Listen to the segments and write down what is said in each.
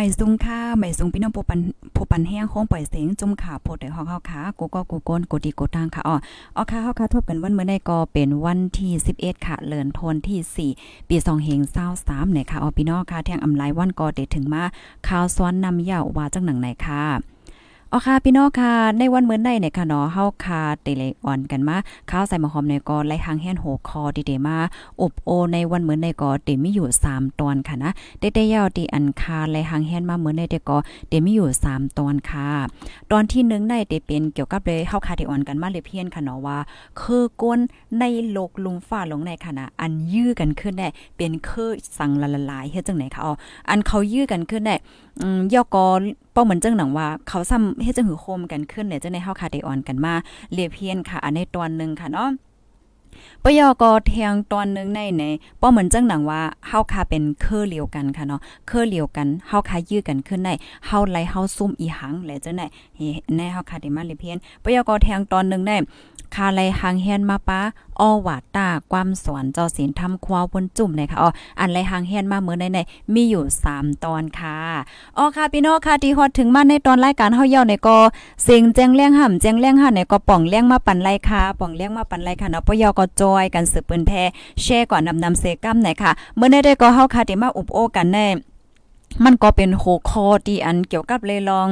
ไม่ซุงค่าไม่ซุงพี่น้องผู้ปันผู้ปันแห้งโค้งปล่อยเสียงจุ่มขาโพดเด้ฮอกเฮาขากูก็กูโก้นกูดีกูตางค่ะอ๋ออ๋อค่ะเฮาค่ะทบกันวันเมื่อใดก็เป็นวันที่11ค่ะเลือนทนที่4ปี2เฮง23เนี่ยค่ะอ๋อพี่น้องค่ะแทงอำไลวันก็ได้ถึงมาข่าวซ้อนนำยาวว่าจังหนังไหนค่ะ อ๋อค่ะพี่น้องค่ะในวันเหมือนได้เนี่ยค่ะเนาะเฮาคาเตเลออนกันมาข้าวใส่หมอหอมในก็ไล่หางแห่นโหคอดีเดมาอบโอในวันเหมือนในก็เตมีอยู่ 3 ตอนค่ะนะเตๆยาวตีอันคาไล่หางแห่นมาเหมือนในเดก็เตมีอยู่ 3 ตอนค่ะ ตอนที่1ได้เตเป็นเกี่ยวกับเลยเฮาคาเตออนกันมาเลยเพียนค่ะเนาะว่าคือก้นในโลกลุมฟ้าลงในค่ะนะอันยื้อกันขึ้นได้เป็นคือสั่งละลายเฮ็ดจังไหนคะอ๋ออันเขายื้อกันขึ้นได้อืมยอกอ ป้อเหมือนเจังหนังว่า เขาซ้ำเฮ็ดจังหือโคมกันขึ้นเนี่ยจังในเฮาคาไดออนกันมาเลียเพียนค่ะ อันในตอนหนึ่งค่ะเนาะปยอกอเทียงตอนนึงในในป้อเหมือนจังหนังว่าเฮาคาเป็นเครือเลียวกันค่ะเนาะเครือเลียวกันเฮาคายื้อกันขึ้นได้เฮาไลเฮาซุ่มอีหังแหละจังได๋ในเฮาคาได้มาเลียเพียนปยอกอเทียงตอนนึงได้คาไลหางเฮียนมาป้า อ้อวาตาความสวนจ้าศีลทำควาบนจุ่มนะคะอ๋ออันไลหางเฮียนมาเมื่อในในมีอยู่ 3 ตอนค่ะอ๋อค่ะพี่น้องค่ะที่ฮอดถึงมาในตอนรายการเฮาเย่าในก็เสียงแจ้งเลี้ยงห่ำแจ้งเลี้ยงห่าในก็ป่องเลี้ยงมาปันไรค่ะป่องเลี้ยงมาปันไรค่ะเนาะปยอก็จอยกันสืบปืนแพแช่ก่อนนำนำเซกัมไหนค่ะเมื่อได้ก็เฮาค่ะที่มาอุบโอกันแน่ มันก็เป็นโขคอที่อันเกี่ยวกับเลยลอง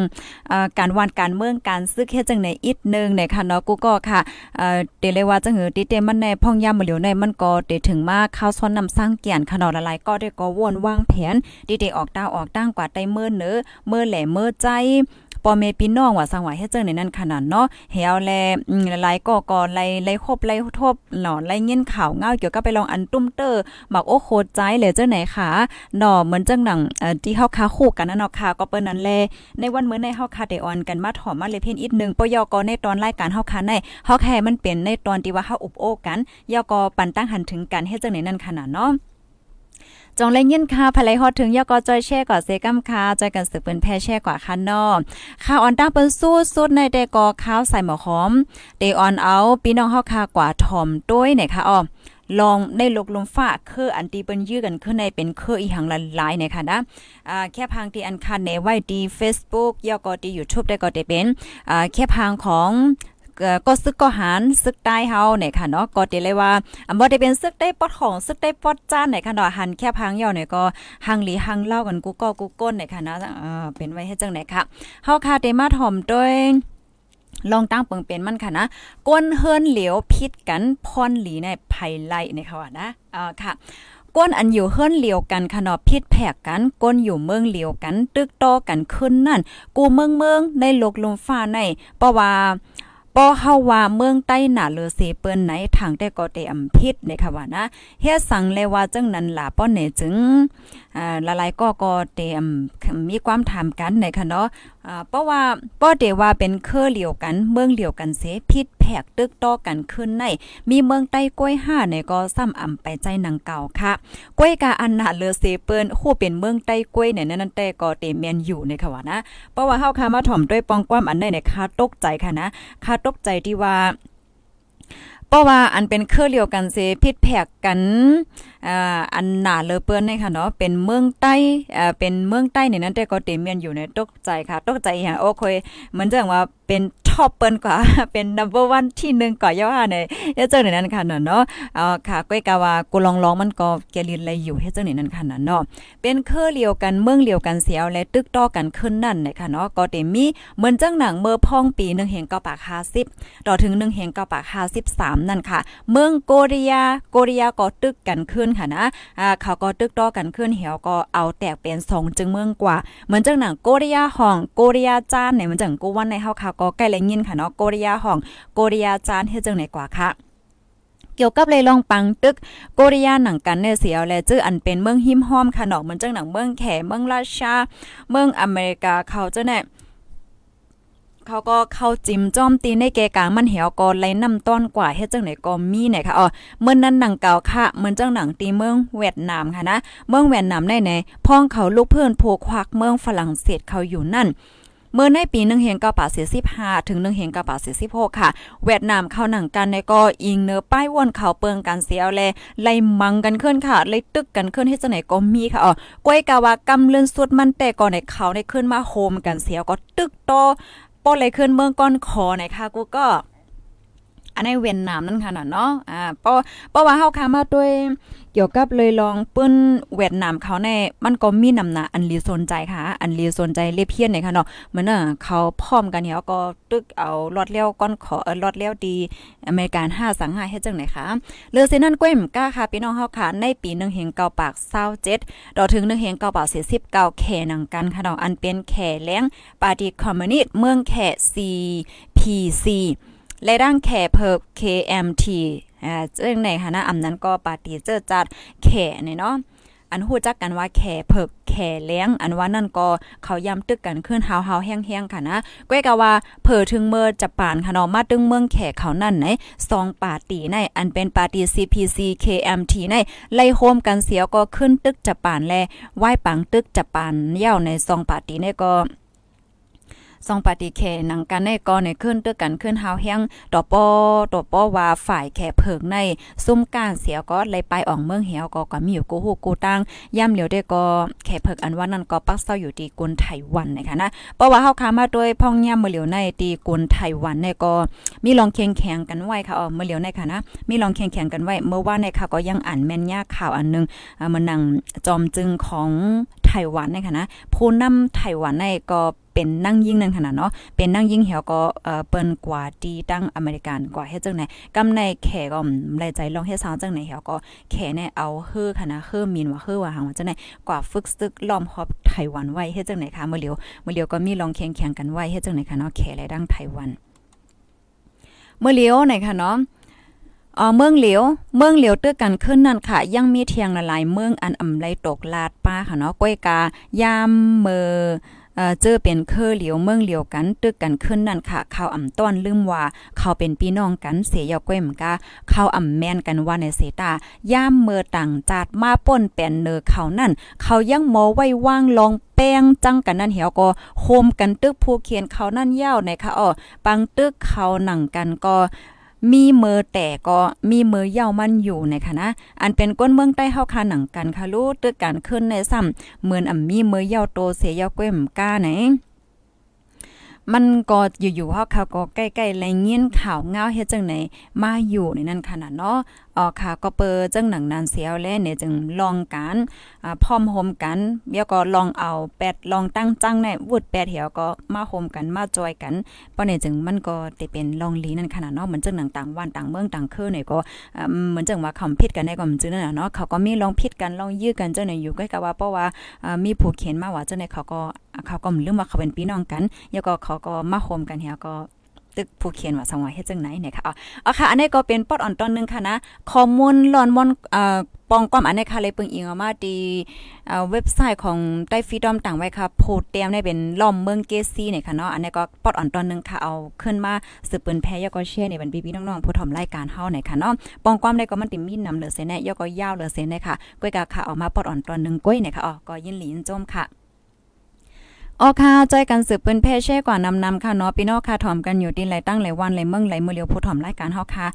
อการวานการเมืองการซึกเฮ็ดจังในอีกนึงในค่ะเนาะกูก็ค่ะเดเลยว่าจังหือติเตมันในพ่องยามเหลียวในมันก็เดถึงมาข้าวซ้อนนำสร้างเกียนขนาดละลายก็ได้ก็วนวางแผนติเตออกตาออกตั้งกว่าไต้เมื่อเนื้อเมื่อแหล่เมื่อใจ อเมพี่น้องว่าสังว่าเฮ็ดจังในนั้นขนาดเนาะเฮาแลหลายก็ก็ไล่ไล่คบไล่ทบเนาะไล่ยินข่าวเงาเกี่ยวกับไปลองอันตุ้มเตอร์บักโอ้โคใจเลยจังไหนค่ะเนาะเหมือนจังหนังเอ่อที่เฮาคาคู่กันนั่นเนาะค่ะก็เปิ้นนั้นแลในวันมื้อในเฮาคาได้ออนกันมาถอมมาเลยเพิ่นอีกนึงปยกในตอนรายการเฮาคาในเฮาแค่มันเป็นในตอนที่ว่าเฮาอุบโอ้กันยกปันตั้งหันถึงกันเฮ็ดจังไหนนั่นขนาดเนาะ จองเล่นยินค่ะภายฮอดถึงยอกอจอยแช่ก่อเซกัมค่ะจอยกันสืบเป็นแพ่แช่กว่าคันนอข้าวออนตั้งเปิ้นสู้สุดในเดกอข้าวใส่หมอหอมเดออนเอาพี่น้องเฮาค่ะกว่าถ่อมด้วยเนี่ยค่ะอ๋อลองได้ลกลมฟ้าคืออันตีเปิ้นยื้อกันขึ้นในเป็นคืออีหังละลายเนี่ยค่ะนะอ่าแค่พังที่อันคันในไว้ดี Facebook ยอก็ดี YouTube ได้ก็ได้เป็นอ่าแค่พังของ ก็ซึกก็หารซึกใต้เฮาเนี่ยค่ะเนาะก็ติเลยว่าอำบ่ได้เป็นซึกได้ปอดของซึกได้ปอดจ้านเนี่ยค่ะเนาะหันแค่พังเหี่ยวเนี่ยก็หังหลีหังเล่ากันกูก็กูก้นเนี่ยค่ะเนาะเออเป็นไว้ให้จังไหนค่ะเฮาค่ะเตมาถ่อมด้วยลองตั้งเปิงเป็นมันค่ะนะก้นเฮิรนเหลียวพิษกันพรหลีในไผไล่ในเขาว่านะอ่าค่ะก้นอันอยู่เฮิรนเหลียวกันขนอพิษแผกกันก้นอยู่เมืองเหลียวกัน ตึกต่อกันขึ้นนั่น กูเมืองเมืองในโลกลมฟ้าในเพราะว่า ป้อเฮาว่าเมืองใต้หนาเลอเสเปิ้นไหนทางใต้ก็ได้อำพิษในค่ะว่านะเฮ็ดสั่งเลยว่าจังนั้นล่ะป้อเนจึงอ่าละลายก็ก็เตรียมมีความถามกันในค่ะเนาะ อ่าเพราะว่าป้อเดว่าเป็นเครือเหลียวกัน เมืองเหลียวกันเสพิษแผกตึกต่อกันขึ้นใน มีเมืองใต้กล้วยห้าในก็ซ้ำอ่ำไปใจหนังเก่าค่ะกล้วยกาอันนาเลอเซเปิ้นคู่เป็นเมืองใต้กล้วยเนี่ยนั่นแต่ก็เตเมียนอยู่ในค่ะว่านะเพราะว่าเฮาค่ะมาถ่อมด้วยปองความอันใดเนี่ยค่ะตกใจค่ะนะค่ะตกใจที่ว่า เพราะว่าอันเป็นเครือเดียวกันเสพิษแผกกันอ่าอันหนาเลอเปิ้นนี่ค่ะเนาะเป็นเมืองใต้อ่าเป็นเมืองใต้เนี่ยนั่นแต่ก็เต็มเมียนอยู่ในตกใจค่ะตกใจอย่างโอ้คอยเหมือนจังว่า เป็นท็อปเปิ้นกว่าเป็น number 1ที่1ก่อย่อในเฮ็ดจังนั้นค่ะเนาะอ่าค่ะก้อยกาว่ากูลองร้องมันก็แกลินอะไรอยู่เฮ็ดจังนั้นค่ะเนาะเป็นเครือเดียวกันเมืองเดียวกันเสียวและตึกต่อกันขึ้นนั่นนะคะเนาะก็เต็มมีเหมือนจังหนังเมื่อพ่องปี1แห่ง9ปาก50ต่อถึง1แห่ง9ปาก53นั่นค่ะ เมืองโกเรียโกเรียก็ตึกกันขึ้นค่ะนะอ่าเขาก็ตึกต่อกันขึ้นเหี่ยวก็เอาแตกเป็น2จึงเมืองกว่าเหมือนจังหนังโกเรียห้องโกเรียจานเนี่ยมันจังกูวันในเฮาค่ะก็ใกล้แลยินค่ะเนาะโกเรียห้องโกเรียจานเฮ็ดจังไหนกว่าค่ะเกี่ยวกับเลยลองปังตึกโกริยาหนังกันเนี่ยเสียวแลจื้ออันเป็นเมืองหิมห้อมค่ะเนาะเหมือนจังหนังเมืองแขเมืองราชาเมืองอเมริกาเขาเจ้าเนี่ยเขาก็เข้าจิ้มจ้อมตีในเกกลางมันเหี่ยวก็ไล่นำต้อนกว่าเฮ็ดจังไหนก็มีไหนค่ะอ๋อเมื่อนั้นหนังเก่าค่ะเหมือนจังหนังตีเมืองเวียดนามค่ะนะ เมืองเวียดนามในไหนพ้องเขาลูกเพื่อนโพควักเมืองฝรั่งเศสเขาอยู่นั่น เมื่อในปี1เฮง9ปา45ถึง1เฮง9ปา46ค่ะ เวียดนามเข้าหนังกันในก็อิงเนื้อป้ายวนเขาเปิงกันเสียวแลไล่มังกันขึ้นค่ะไล่ตึกกันขึ้นให้จังไหนก็มีค่ะอ๋อก้อยกาวากำเลื่อนสุดมันแต่ก่อนในเขาในขึ้นมาโฮมกันเสียวก็ตึกโตป้อเลยขึ้นเมืองก้อนคอไหนค่ะกูก็ อันในเวียดนามนั่นค่ะเนาะอ่าเพราะเพราะว่าเฮาคามาด้วยเกี่ยวกับเลยลองปื้นเวียดนามเขาในมันก็มีนำหนาอันลีสนใจค่ะ อันลีสนใจเลียเพียนเนี่ยค่ะเนาะเหมือนน่ะเขาพร้อมกันเนี่ยก็ตึกเอารอดเลี้ยวก้อนขอเออรอดเลี้ยวดีอเมริกัน5สังหาเฮ็ดจังไหนคะเรือเซนันก้วยมก้าค่ะพี่น้องเฮาค่ะในปี1เฮงเก้าปาก27ต่อถึง1เฮงเก้าปาก49แข่นังกันค่ะเนาะอันเป็นแข่แล้งปาร์ตี้คอมมิวนิสต์เมืองแข่ CPC และร่างแข่เพิบ KMT อ่าเจ้งในค่ะนะอำนั้นก็ปาร์ตี้เจอจัดแข่เนี่ยเนาะอันฮู้จักกันว่าแข่เพิกแข่เลี้ยง อันว่านั่นก็เขาย้ำตึกกันขึ้นเฮาๆแห้งๆค่ะนะก้อยกะว่าเผอถึงเมื่อจะปานค่ะเนาะมาตึงเมืองแข่เขานั่นไหนซองปาร์ตี้ในอันเป็นปาร์ตี้ CPC KMT ในไล่โฮมกันเสียวก็ขึ้นตึกจะปานแลไหว้ปังตึกจะปานเย่าในซองปาร์ตี้ในก็ ซองปฏิเคหนังกันในกอในขึ้นตึกกันขึ้นเฮาแห้งต่อปอต่อปอว่าฝ่ายแขเพิงในซุ่มกานเสียก็เลยไปอ่องเมืองเหียวก็ก็มีอยู่กูฮู้กูตั้งย่ำเหลียวได้ก็แขเพิกอันว่านั่นก็ปักเศร้าอยู่ที่กุนไต้หวันนะคะนะเพราะว่าเฮาคามาด้วยพ่องย่ำเมื่อเหลียวในที่กุนไต้หวันในก็มีลองเคียงแข่งกันไว้ค่ะอ๋อเมื่อเหลียวในค่ะนะมีลองเคียงแข่งกันไว้เมื่อว่าในค่ะก็ยังอ่านแม่นยากข่าวอันนึงอ่ามันนั่งจอมจึงของไต้หวันในค่ะนะผู้นำไต้หวันในก็ เป็นนั่งยิ่งนั่นขนาดเนาะเป็นนั่งยิ่งเหี่ยวก็เอ่อเปิ้นกว่าดีตั้งอเมริกันกว่าเฮ็ดจังไหนกำในแขก็ไล่ใจลองเฮ็ดซาวจังไหนเหี่ยวก็แขเนี่ยเอาเฮือค่ะนะเฮือมินว่าเฮือว่าหังว่าจังไหนกว่าฝึกซึกล้อมฮอบไต้หวันไว้เฮ็ดจังไหนคะเมื่อเหลียวเมื่อเหลียวก็มีลองแข่งๆกันไว้เฮ็ดจังไหนคะเนาะแขและดังไต้หวัน เมื่อเหลียวไหนคะเนาะอ๋อเมืองเหลียว เมืองเหลียวเตื้อกันขึ้นนั่นค่ะ ยังมีเทียงละลายเมืองอันอำไลตกลาดป้าค่ะเนาะก้อยกายามเมอ เอ่อเจอเป็นเคอเหลียวเมืองเหลียวกันตึกกันขึ้นนั่นค่ะเขาอ่ำต้อนลืมว่าเขาเป็นพี่น้องกันเสียยาก้วยมกาเขาอ่ำแม่นกันว่าในเสตาย่ามเมื่อต่างจาดมาป่นแป่นเนอเขานั่น เขายังมอไว้ว่างลองแป้งจังกันนั่นเหี่ยวก็โฮมกันตึกผู้เขียนเขานั่นยาวในค่ะอ้อปังตึกเขาหนังกันก็ มีเมอแต่ก็มีเมอเย่ามันอยู่ในคะนะ อันเป็นก้นเมืองใต้เฮาคาหนังกันค่ะรู้ตึกการขึ้นในซ้ำเหมือนอ่ามีเมอเย่าโตเสียเย่าก้มก้าไหนมันก็อยู่ๆเฮาเขาก็ใกล้ๆแลเงียนข่าวเงาเฮ็ดจังไหนมาอยู่ในนั้นขนาดเนาะ อ๋อค่ะก็เปิดจังหนังนานเสียวแลเนี่ยจึงลองกันอ่าพร้อมโฮมกันเดี๋ยวก็ลองเอาแปดลองตั้งจังในวุดแปดเหี่ยวก็มาโฮมกันมาจอยกันปานนี้จึงมันก็ได้เป็นลองลีนั่นขนาดเนาะเหมือนจังหนังต่างวันต่างเมืองต่างคือเนี่ยก็เหมือนจังว่าคำผิดกันได้ก็มันจึงนั่นน่ะเนาะเขาก็มีลองผิดกันลองยื้อกันจังไหนอยู่ใกล้กับว่าเพราะว่ามีผู้เขียนมาว่าจังไหนเขาก็เขาก็ลืมว่าเขาเป็นพี่น้องกันแล้วก็เขาก็มาโฮมกันเหี่ยก็ ตึกผู้เขียนว่าสังวาเฮ็ดจังไหนเนี่ยค่ะอ๋อค่ะ อันนี้ก็เป็นปอดอ่อนตอนนึงค่ะนะข้อมูลลอนมอนเอ่อปองก้อมอันนี้ค่ะเลยปึงอิงออกมาดีเอ่อเว็บไซต์ของใต้ฟีดอมต่างไว้ค่ะโพสเตียมได้เป็นล้อมเมืองเกซี่เนี่ยค่ะเนาะอันนี้ก็ปอดอ่อนตอนนึงค่ะเอาขึ้นมาสืบเปิ้นแพ้ยก็แชร์ในบันพี่ๆน้องๆผู้ทำรายการเฮาเนี่ยค่ะเนาะปองก้อมได้ก็มันติมีนำเหลือเสนแน่ยก็ยาวเหลือเสนได้ค่ะก้อยกะค่ะออกมาปอดอ่อนตอนนึงก้อยเนี่ยค่ะอ๋อก็ยินหลีนจมค่ะ ออค่ะใจกันสืบเป็นแพ่แช่กว่านำนำค่ะเนาะพี่น้องค่ะถอมกันอยู่ที่ไหลตั้งไหลวันไหลเมืองไหลมือเลียวผู้ถอมรายการเฮาค่ะ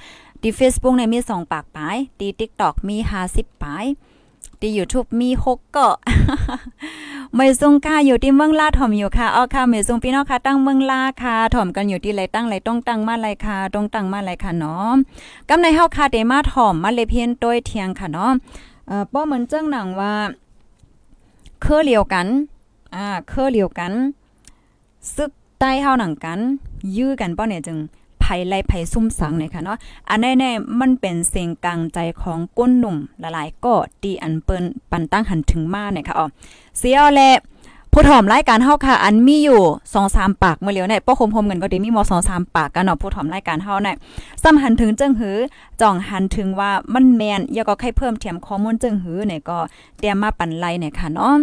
ที่ Facebook เนี่ยมี2ปากปายที่ TikTok มี50ปายที่ YouTube มี6ก็ไม่ซุงค่ะอยู่ที่เมืองลาถอมอยู่ค่ะออค่ะไม่ซุงพี่น้องค่ะตั้งเมืองลาค่ะถอมกันอยู่ที่ไหลตั้งไหลต้องตั้งมาไหลค่ะตรงตั้งมาไหลค่ะเนาะกำในเฮาค่ะเดมาถอมมาเลเพียนโดยเทียงค่ะเนาะเอ่อป้อเหมือนเจ้งหนังว่าเคอเลียวกัน อ่าเคอเลียวกัน ซึกใต้เฮาหนังกัน ยื้อกันป้อเนี่ยจึงไผไล่ไผซุ่มสังเนี่ยค่ะเนาะอันแน่ๆมันเป็นเสียงกลางใจของก้นหนุ่มหลายๆก็ตีอันเปิ้นปันตั้งหันถึงมาเนี่ยค่ะอ๋อเสียวแลผู้ถอมรายการเฮาค่ะ อันมีอยู่2-3ปากเมื่อเลียวเนี่ยป้อคมๆกันก็ด้มีม2-3ปากกันเนาะผู้ถอมรายการเฮาเนี่ยซ้ำหันถึงจึงหือจ่องหันถึงว่ามันแมนอย่าก็ใครเพิ่มเทียมข้อมูลจึงหือเนี่ยก็เตรียมมาปันไลเนี่ยค่ะเนาะ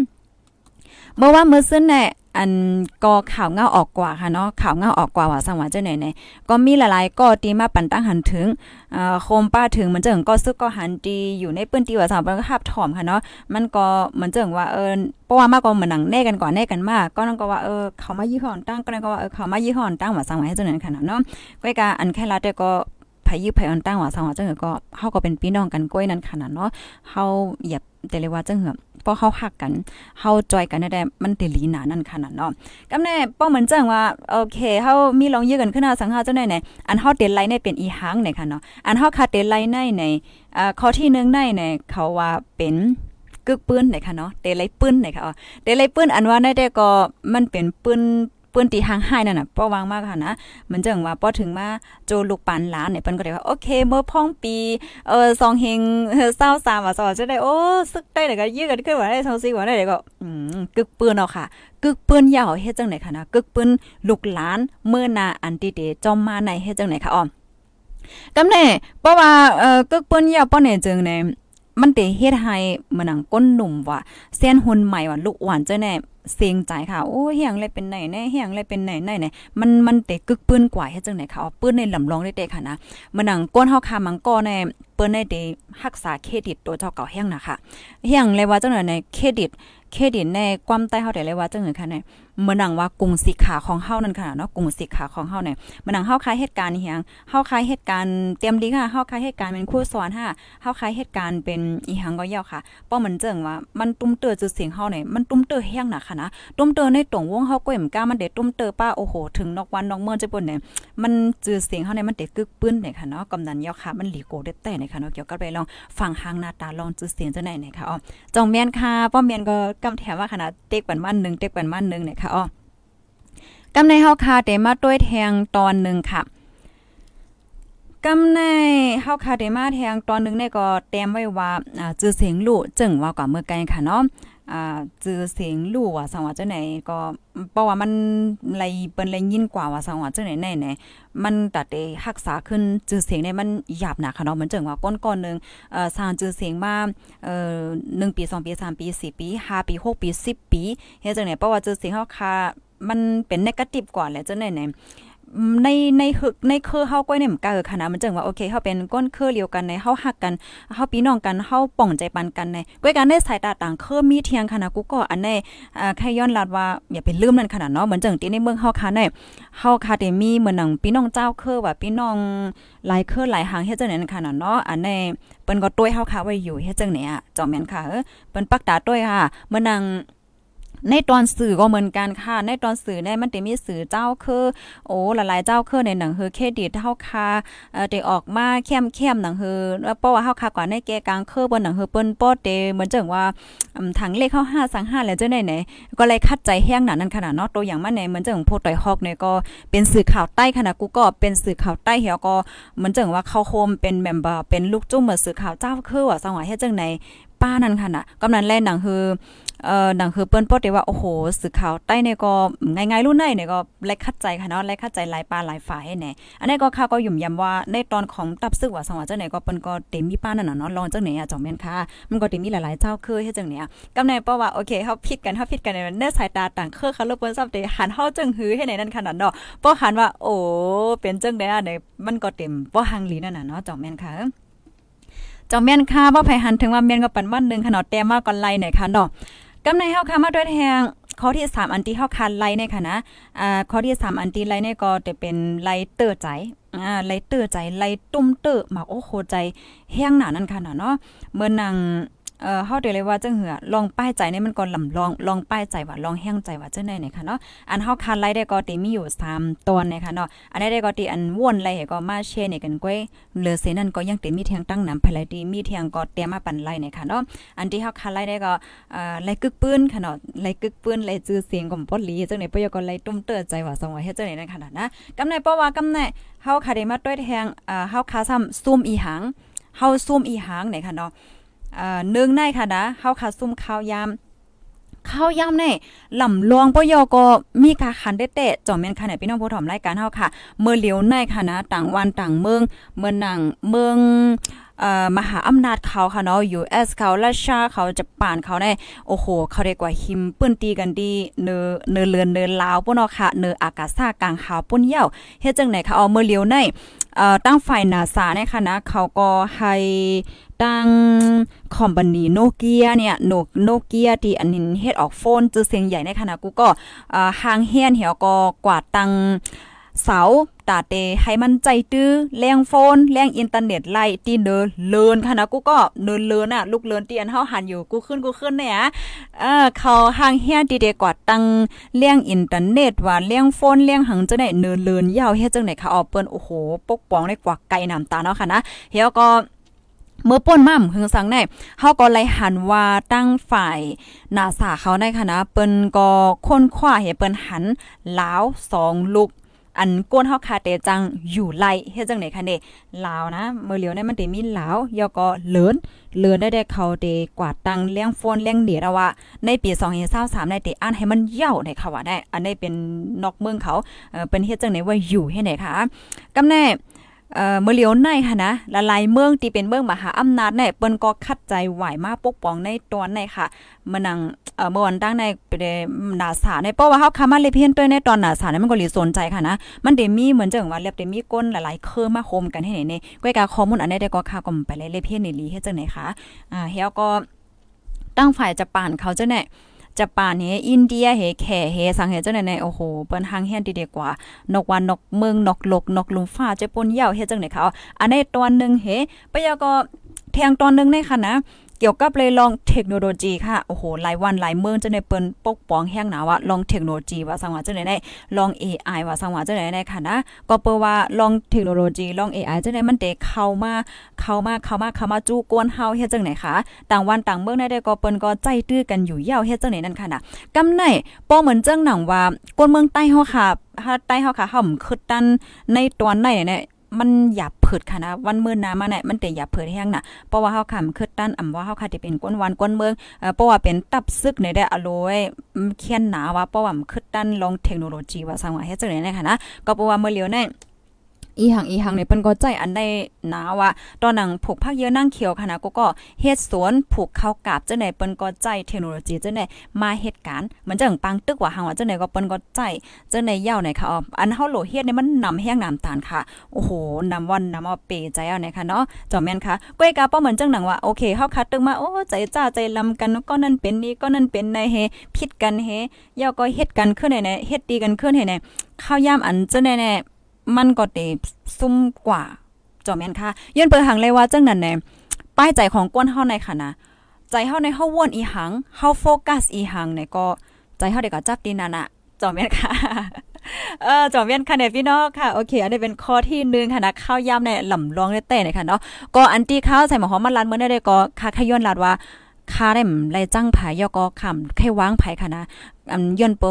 เมื่อว่ามื้อซึ้นเนี่ยอันก็ข่าวเงาออกกว่าค่ะเนาะข่าวเงาออกกว่าว่าสังว่าจังไหนเนี่ยก็มีหลายๆก็ตีมาปันตั้งหันถึงอ่าโคมป้าถึงมันเจังก็ซึกก็หันตีอยู่ในปื้นตีว่าสังมันก็หับถอมค่ะเนาะมันก็เหมือนเจังว่าเออเพราะว่ามากก็เหมือนหนังแน่กันก่อนแน่กันมากก็นั่นก็ว่าเออเขามายี่ห้อนตั้งก็นั่นก็ว่าเออเขามายี่ห้อนตั้งว่าสังว่าให้เจังไหนค่ะเนาะก้อยกาอันแค่ละแต่ก็ไผยื้อไผอันตั้งว่าสังว่าจังก็เฮาก็เป็นพี่น้องกันก้อยนั้นขนาดเนาะเฮาเหยียบแต่เลยว่าจังเหือ พอเขาหักกันเฮาจอยกันได้มันติลีหนานั่นขนาดเนาะกำแน่ป้อเหมือนจังว่าโอเคเฮามีลองยื้อกันขึ้นมาสังหาจังได๋ไหนอันเฮาเตนไลในเป็นอีหังเนี่ยค่ะเนาะอันเฮาคาเตนไลในในอ่าข้อที่1ในเนี่ยเขาว่าเป็นกึกปืนเนี่ยค่ะเนาะเตไลปืนเนี่ยค่ะอ๋อเตไลปืนอันว่าได้แต่ก็มันเป็นปืน ปืนตีหางให้นั่นน่ะป้อวางมากค่ะนะเหมือนจังว่าป้อถึงมาโจลูกปานหลานเนี่ยเปิ้นก็ได้ว่าโอเคเมื่อพ่องปีเออซองเฮงเศร้าสามว่าซอจะได้โอ้ซึกได้แล้วก็ยื้อกันขึ้นว่าได้ซองซีว่าได้ก็อืมกึกปืนเอาค่ะกึกปืนยาวเฮ็ดจังไหนค่ะนะกึกปืนลูกหลานเมื่อนาอันติเดจอมมาในเฮ็ดจังไหนค่ะอ้อมกำแน่เพราะว่าเอ่อกึกปืนยาวป้อเนี่ยจึงเนี่ย มันเตเฮ็ดให้มันหนังก้นหนุ่มว่าเส้นหุ่นใหม่ว่าลูกหวานเจ้าแน่เสียงใจค่ะ โอ้เฮียงเลยเป็นไหนแน่เฮียงเลยเป็นไหนไหนไหนมันมันเตะกึกปืนกว่าเฮ็ดจังไหนค่ะเอาปืนในลำลองได้เตะค่ะนะมันหนังก้นเฮาค่ะมังก็ในเปืนในเตรักษาเครดิตตัวเจ้าเก่าเฮียงนะคะเฮียงเลยว่าจังไหนในเครดิต เครดิตในความใต้เฮาได้เลยว่าจังไหนค่ะในเมื่อนังว่ากรุงสิขาของเฮานั่นค่ะเนาะกรุงสิขาของเฮาเนี่ยเมื่อนังเฮาคายเหตุการณ์เฮียงเฮาคายเหตุการณ์เตรียมดีค่ะเฮาคายเหตุการณ์เป็นครูสอนค่ะเฮาคายเหตุการณ์เป็นอีหังก็ยาค่ะป้อเหมือนเจิงว่ามันตุ้มเตอจือเสียงเฮาเนี่ยมันตุ้มเตอแห้งหนักค่ะนะตุ้มเตอในตรงวงเฮาก็เอ็มก้ามันเด็ดตุ้มเตอป้าโอ้โหถึงนอกวันนอกเมืองจะป่นเนี่ยมันจือเสียงเฮาเนี่ยมันเด็ดกึกปื้นเนี่ยค่ะเนาะกำนันเยาค่ะมันหลีโกได้แต่เนี่ยค่ะเนาะเกี่ยวกับไปลองฟังหางหน้าตาลองจือเสียงจังไหนเนี่ยค่ะอ๋อจองเมียนค่ะป้อเมียนก็กำแถมว่าขนาดเต็กปันมันนึงเต็กปันมันนึงเนี่ยค่ะอ๋อกำในเฮาคาเตมาต้วยแทงตอนหนึ่งค่ะกำในเฮาคาเตมาแทงตอนหนึ่งเนี่ยก็เต็มไว้ว่าอ่าจื้อเสียงลู่จึงว่าก่อเมื่อไกลค่ะเนาะ อ่าจือเสียงลู่ว่าสังว่าจังไหนก็เพราะว่ามันไหลเปิ้นไหลยินกว่าว่าสังว่าจังไหนแน่แน่มันตัดได้รักษาขึ้นจือเสียงได้มันหยาบหนักค่ะเนาะเหมือนจังว่าก้นก้อนๆนึงเอ่อสร้างจือเสียงมาเอ่อ1ปี2ปี3ปี4ปี5ปี6ปี10ปีเฮ็ดจังไหนเพราะว่าจือเสียงเฮาคามันเป็นเนกาทีฟกว่าแหละเจังไหนไหน ในในหึกในคือเฮาก้อยเนี่ยมันก็คณะมันจังว่าโอเคเฮาเป็นก้นคือเดียวกันในเฮาฮักกันเฮาพี่น้องกันเฮาป่องใจปันกันในก้อยกันได้สายตาต่างคือมีเทียงคณะกูก็อันในอ่าแค่ย้อนลัดว่าอย่าเป็นลืมนั่นขนาดเนาะเหมือนจังที่ในเมืองเฮาค่ะในเฮาค่ะได้มีเหมือนหนังพี่น้องเจ้าคือว่าพี่น้องหลายคือหลายหางเฮ็ดจังนั้นขนาดเนาะอันในเปิ้นก็ต้วยเฮาค่ะไว้อยู่เฮ็ดจังไหนอะจอมแม่นค่ะเออเปิ้นปักตาต้วยค่ะเมื่อนัง ในตอนสื่อก็เหมือนกันค่ะ ในตอนสื่อเนี่ยมันจะมีสื่อเจ้าคือโอ้หลายๆเจ้าคือในหนังเฮอเครดิตเฮาคาเอ่อได้ออกมาเข้มๆหนังเฮอแล้วเพราะว่าเฮาคากว่าในแกกลางคือบนหนังเฮอเปิ้นป้อเตเหมือนจังว่าถังเลขเฮา5สัง5แล้วจังได๋ไหนก็เลยคัดใจแห้งหนานั้นขนาดเนาะตัวอย่างมันในเหมือนจังโพต่อยฮอกเนี่ยก็เป็นสื่อข่าวใต้ขนาดกูก็เป็นสื่อข่าวใต้เหี่ยวก็เหมือนจังว่าเข้าโฮมเป็นเมมเบอร์เป็นลูกจุ้มเหมือนสื่อข่าวเจ้าคือว่าสังว่าเฮ็ดจังไหนป้านั่นค่ะน่ะกำนันแลหนังคือ เอ่อหนังคือเปิ้นปอดได้ว่าโอ้โหสื่อข่าวใต้เนี่ยก็ง่ายๆรุ่นไหนเนี่ยก็แลกคัดใจค่ะเนาะแลกคัดใจหลายปลาหลายฝ่ายให้แน่อันนี้ก็ข่าวก็ยุ่มย้ำว่าในตอนของตับซึกว่าสังว่าจังไหนก็เปิ้นก็เต็มมีป้านั่นน่ะเนาะลองเจังไหนอะจอมแม่นค่ะมันก็เต็มมีหลายๆเจ้าคือเฮ็ดจังเนี่ยกำในเพราะว่าโอเคเฮาผิดกันเฮาผิดกันในเนื้อสายตาต่างเครือค่ะรบเปิ้นซับได้หันเฮาจังหือให้ในนั้นขนาดเนาะบ่หันว่าโอ้เป็นจังได๋อะเนี่ยมันก็เต็มบ่หังลีนั่นน่ะเนาะจอมแม่นค่ะจอมแม่นค่ะบ่ไผหันถึงว่าแม่นก็ปันวันนึงขนาดแต้มมาก่อนไล่หน่อยค่ะเนาะ กำในเฮาค่ะมาด้วยแทงข้อที่ 3 อันที่เฮาคันไล่ในค่ะนะอ่าข้อที่ 3 อันที่ไล่เนี่ยก็จะเป็นไล่เตอใจอ่าไล่เตอใจไล่ตุ้มเตอหมักโอ้โคใจแห้งหนานั่นค่ะเนาะเมื่อนาง เอ่อเฮาได้เลยว่าจังเหือลองป้ายใจนี่มันก่อนลำลองลองป้ายใจว่าลองแห้งใจว่าจังได๋เนี่ยค่ะเนาะอันเฮาคันไล่ได้ก็ติมีอยู่3ตอนเนี่ยค่ะเนาะอันนี้ได้ก็ติอันวนไล่ก็มาแชร์นี่กันก้อยเหลือเสนั่นก็ยังติมีเทียงตั้งนำภายไลดีมีเทียงก็เตรียมมาปั่นไล่เนี่ยค่ะเนาะอันที่เฮาคันไล่ได้ก็เอ่อไล่กึกปืนค่ะเนาะไล่กึกปืนไล่จื้อเสียงของปอลีจังได๋ปยก็ไล่ตุ้มเตื้อใจว่าสงว่าเฮ็ดจังได๋นั่นค่ะนะกำในเพราะว่ากำในเฮาคาได้มาด้วยแทงอ่าเฮาคาซ้ำซุ่มอีหังเฮาซุ่มอีหังเนี่ยค่ะเนาะ อ่านึงในค่ะนะเฮาคาซุ่มข้าวยามข้าวยำในลำลวงปยอก็มีกาคันได้เตะจอมเมียนค่ะเนี่ยพี่น้องผู้ถมรายการเฮาค่ะ เมื่อเหลียวในค่ะนะต่างวันต่างเมืองเมืองหนังเมืองมหาอำนาจเขาค่ะเนาะ US เขาราชาเขาจะป่านเขาได้โอ้โห เขาเรียกว่าหิมปืนตีกันดีเนอเนอเลือนเนอลาวปุ่นเนาะค่ะเนออากาศซ่ากลางขาวปุ่นเหี่ยวเฮ็ดจังไหนคะเอาเมื่อเลียวในเอ่อตั้งฝ่ายนาซาเนี่ยค่ะนะเขาก็ให้ ตั้งคอมพานีโนเกียเนี่ยโนโนเกียที่อันนี้เฮ็ดออกโฟนจือเสียงใหญ่ในขณะกูก็อ่างเฮียนเหี่ยวก็กวาดตังเสาตาเตให้มันใจตื้อแรงโฟนแรงอินเทอร์เน็ตไล่ตีเนินเลินค่ะนะกูก็เนินเลินอะลูกเลินเตียนเฮาหันอยู่กูขึ้นกูขึ้นเนี่ยเออเขาห่างเฮียดีเดกว่าตังเลี้ยงอินเทอร์เน็ตว่าเลี้ยงโฟนเลี้ยงหังจะได้เนินเลินยาวเฮ็ดจังไหนคะเอาเปิ้นโอ้โหปกป้องได้กว่าไก่น้ำตาเนาะค่ะนะเฮียก็ เมื่อป่นม่ำหึงสังในเฮาก็ไล่หันว่าตั้งฝ่ายนาสาเขาในคณะเปิ้นก็ค้นคว้าเห็เปิ้นหันลาว2ลูกอันก้นเฮาคาเตจังอยู่ไล่เฮ็ดจังไหนคะเด้ลาวนะเมื่อเหลียวในมันเตมีลาวยอก็เลินเลินได้ได้เขาเตกวาดตังเลี้ยงฟนเลี้ยงเดียว่าในปี2023ได้เตอ่านให้มันเย่าในค่ะว่าได้ อันนี้เป็นนอกเมืองเขาเอ่อเป็นเฮ็ดจังไหนว่าอยู่ให้ไหนคะกำแน่ เอ่อเมื่อเลียวในค่ะนะละลายเมืองที่เป็นเมืองมหาอำนาจเนี่ยเปิ้นก็คัดใจไหวมาปกป้องในตอนในค่ะมันนังเอ่อเมื่อวันตั้งในเป็นนาสาในเพราะว่าเฮาคามาเลเพียนตัวในตอนนาสาเนี่ยมันก็เลยสนใจค่ะนะมันได้มีเหมือนจังว่าเรียบได้มีก้นหลายๆเครือมาโคมกันให้ไหนนี่ก้อยกาข้อมูลอันนี้ได้ก็ค่าก็ไปเลยเลเพียนในลีเฮ็ดจังไหนคะอ่าเฮาก็ตั้งฝ่ายจะป่านเขาจะเนี่ย จะป่านเฮอินเดียเฮแข่เฮสังเฮเจ้าในโอ้โหเปิ้นหางเฮียนดีๆกว่า นกวันนกเมืองนกลกนกลุมฟ้าเจะปนเย่าเฮจังไหนเขาอันในตอนนึงเฮปยก็แทงตอนนึงในค่ะนะ เกี่ยวกับเลยลองเทคโนโลยีค่ะ โอ้โห หลายวันหลายเมืองจะได้เปิ้นปกป้องแห้งหนาว่าลองเทคโนโลยีว่าสังว่าจะได้ลอง AI ว่าสังว่าจะได้ค่ะนะ ก็เปิว่าลองเทคโนโลยีลอง AI จะได้มันเด็เข้ามาเข้ามาเข้ามาเข้ามาจู้กวนเฮาเฮ็ดจังไหนคะต่างวันต่างเมืองได้ก็เปิ้นก็ใจตื้อกันอยู่ยาวเฮ็ดจังไหนนั่นค่ะนะกำไหนป้อเหมือนจังหนังว่ากวนเมืองใต้เฮาค่ะถ้าใต้เฮาค่ะเฮาคึดตันในตอนไหนเนี่ย มันหยาบเผิดค่ะนะวันมื้อนามาเนี่ยมันแต่หยาบเผิดแห้งน่ะเพราะว่าเฮาค่ะคือตั้นอำว่าเฮาค่ะที่เป็นก้นวันก้นเมืองเอ่อเพราะว่าเป็นตับซึกในได้อโลยเขียนหนาว่าเพราะว่ามันคือตั้นลองเทคโนโลยีว่าสังว่าเฮ็ดจังได๋นะคะนะก็เพราะว่าเมื่อเลียวเนี่ย อีหังอีหังเนี่ยเปิ้นก็ใจอันได้นาว่าตอนนังผูกพักเยอะนั่งเขียวค่ะนะก็ก็เฮ็ดสวนผูกข้าวกาบจังได๋เปิ้นก็ใจเทคโนโลยีจังได๋มาเฮ็ดการเหมือนจังปังตึกว่าหังว่าจังได๋ก็เปิ้นก็ใจจังได๋ยาวไหนค่ะอ๋ออันเฮาโหลเฮ็ดเนี่ยมันนำแห้งน้ำตาลค่ะโอ้โหนำวันนำเอาเปใจเอาไหนะคะเนาะจอมแม่นค่ะก้อยกาป้อเหมือนจังหนังว่าโอเคเฮาคัดตึกมาโอ้ใจจ้าใจลำกันก็นั่นเป็นนี่ก็นั่นเป็นในเฮผิดกันเฮยาวก็เฮ็ดกันขึ้นในเฮ็ดดีกันขึ้นให้ในข้าวยามอันเจังได๋แน่ มันก็เตซุ่มกว่าจอมแม่นค่ะย้อนเปิดหังเลยว่าจังนั้นแน่ป้ายใจของก้นเฮาในค่ะนะใจเฮาในเฮาวนอีหังเฮาโฟกัสอีหังเนี่ยก็ใจเฮาได้ก็จับดีนั่นน่ะจอมแม่นค่ะเออจอมเวียนค่ะเนี่ยพี่น้องค่ะโอเค อันนี้เป็นข้อที่หนึ่งค่ะนะข้าวยำในหล่ำรองได้แต่เนี่ยค่ะเนาะก็อันที่ข้าวใส่หมอหอมมันรันเมื่อได้ก็ค่ะขย้อนลาดว่า คาได้ไรจังผายก็คำแค่วางไผค่ะนะอันย้อนเป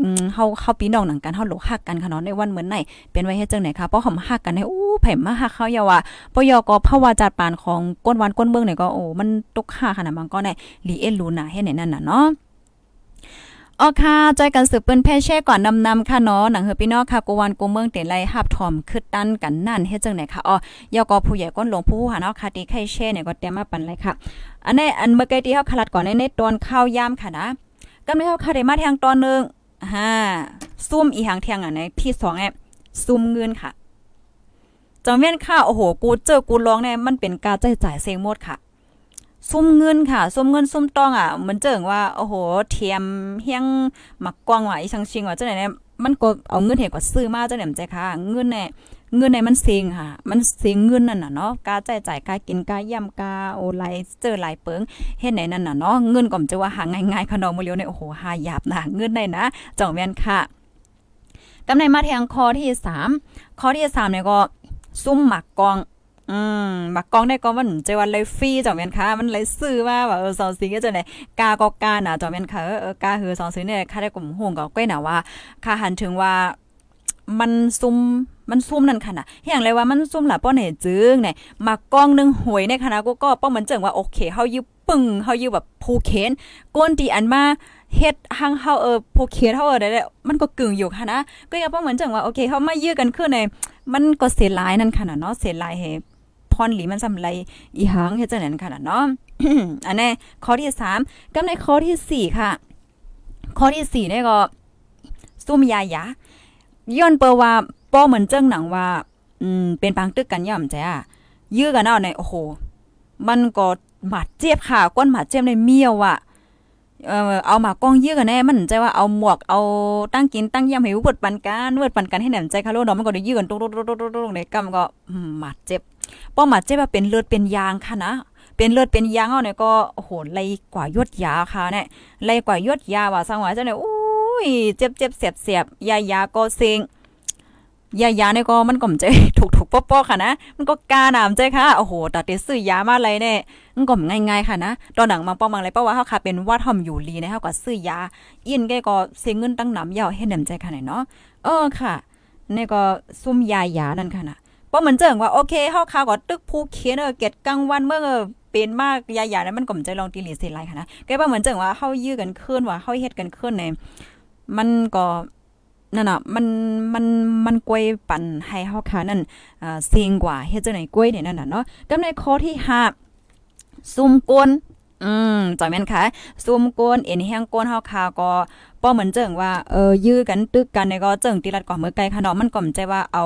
อืมเฮาเฮาพี่น้องหนังกันเฮาหลกฮักกันค่ะเนาะในวันเหมือนไหนเป็นไว้เฮ็ดจังไหนคะเพราะหอมฮักกันให้อู้ไผมาฮักเขาอย่าว่าปยกอภาวาจาดปานของก้นวันก้นเมืองเนี่ยก็โอ้มันตกค่าขนาดมันก็ได้ลีเอ็นลูน่าให้ไหนนั่นน่ะเนาะ ออค่ะใจกันสืบเปิ้นแพ่แช่ก่อนนำนำค่ะเนาะหนังเฮอพี่น้องค่ะกูวันกูเมืองเตไลหับถอมคึดตันกันนั่นเฮ็ดจังไหนค่ะอ๋อยอกอผู้ใหญ่ก้นหลวงผู้หาเนาะค่ะที่ไข่แช่เนี่ยก็เตรียมมาปันเลยค่ะ อันนี้อันเมื่อกี้ที่เฮาขลัดก่อนในในตอนข้าวยามค่ะนะกำลังเฮาค่ะได้มาแทงตอนนึงฮ่าซุ่มอีหางเทียงอันในที่2แอบซุ่มเงินค่ะจอมเวียนค่ะโอ้โหกูเจอกูร้องเนี่ยมันเป็นการจ่ายจ่ายเซงหมดค่ะ ซุ่มเงินค่ะซุ่มเงินซุ่มต้องอะเหมือนเจิงว่าโอ้โหเทียมเฮียงหมักกวางว่าอีชังชิงว่าจังไหนเนี่ยมันก็เอาเงินเห็นก็ซื้อมาจังไหนใจค่ะ เงินเนี่ยเงินในมันเซ็งค่ะ มันเซ็งเงินนั่นน่ะเนาะกาจ่ายจ่ายกากินกาย่ำกาโอไลเจอหลายเปิงเฮ็ดไหนนั่นน่ะเนาะเงินก็จะว่าหาง่ายๆขนมมือเลียวเนี่ยโอ้โหหาหยาบนะเงินได้นะจ่องแม่นค่ะกำในมาแทงคอที่3ข้อที่3เนี่ยก็ซุ่มหมักกอง อืมบักกองได้ก็มันเจวันเลยฟรีจอมเนค่ะมันเลยซื้อมาว่าเออสองสีก็จะไหนกาก็กาน่ะจอมเนค่ะเออกาคือสองสีเนี่ยค่าได้กลุ่มห่วงก็ก้อยน่ะว่าค่าหันถึงว่ามันซุ่มมันซุ่มนั่นค่ะนะอย่างไรว่ามันซุ่มล่ะป้อเนี่ยจึงเนี่ยมากองนึงหวยในคณะกูก็ป้อเหมือนจังว่าโอเคเฮาอยู่ปึ้งเฮาอยู่แบบผูเขนก้นตีอันมาเฮ็ดหังเฮาเออผูเขนเฮาเออได้มันก็กึ่งอยู่ค่ะนะก็อย่าป้อเหมือนจังว่าโอเคเฮามายื้อกันขึ้นในมันก็เสียหลายนั่นค่ะนะเนาะเสียหลายเฮ พรหลีมันสำไรอีหังเฮ็ดจังนั้นค่ะเนาะอันนี้ข้อที่3กับในข้อที่ 4 ค่ะ ข้อที่4เนี่ยก็ซุ่มยายาย้อนเปว่าป้อเหมือนเจ้งหนังว่าอืมเป็นปางตึกกันย่อมจ้ะยื้อกันเอาในโอ้โห มันก็หมาดเจ็บค่ะก้นหมาดเจ็บในเมียวอะ เออเอาหมากกองเยื้อกันแน่มันใจว่าเอาหมวกเอาตั้งกินตั้งยำให้เวิดปันกันเวิดปันกันให้แหนมใจคาโลดอกมันก็ได้ยื้อกันตุ๊กๆๆๆในกำก็หมาดเจ็บป้อหมาดเจ็บว่าเป็นเลือดเป็นยางค่ะนะเป็นเลือดเป็นยางเอาเนี่ยก็โอ้โหไล่กว่ายดยาค่ะเนี่ยไล่กว่ายดยาว่าสังหว่าจังได๋โอ้ยเจ็บเจ็บเสียบเสียบยายาก็เซ็งยายาเนี่ยก็มันก็มใจถูก ป๊อๆค่ะนะ มันก็กาหนามใจค่ะ โอ้โหตัดเตซื้อยามาอะไรเนี่ยมันก็ง่ายๆค่ะนะ ตอนหนังมาป้อมังอะไรเพราว่าเฮาค่ะเป็นว่าทอมอยู่ลีนะเฮาก็ซื้อยาอินแกก็เสียเงินตั้งหนำยาวให้หนำใจค่ะเนาะ เออค่ะ นี่ก็ซุ่มยายานั่นค่ะนะเพราเหมือนเจิงว่าโอเคเฮาค่ะก็ตึกผู้เขียนเออเก็ดกลางวันเมื่อเป็นมากยายานั้นมันก็มใจลองตีหลีเสียไรค่ะนะแกว่าเหมือนเจิงว่าเฮายื้อกันขึ้นว่าเฮาเฮ็ดกันขึ้นในมันก็ นั่นน่ะมันมันมันกวยปั่นให้เฮาค่ะนั่นอ่าเสียงกว่าเฮ็ดจังไหนกวยเนี่ยนั่นน่ะเนาะกำในข้อที่5ซุ่มกวนอืมจอยแม่นค่ะซุ่มกวนเอ็นแห้งกวนเฮาค่ะก็ป้อเหมือนเจิงว่าเออยื้อกันตึกกันเนี่ยก็เจิงติรัดกว่ามือไกลค่ะเนาะมันก็มใจว่าเอา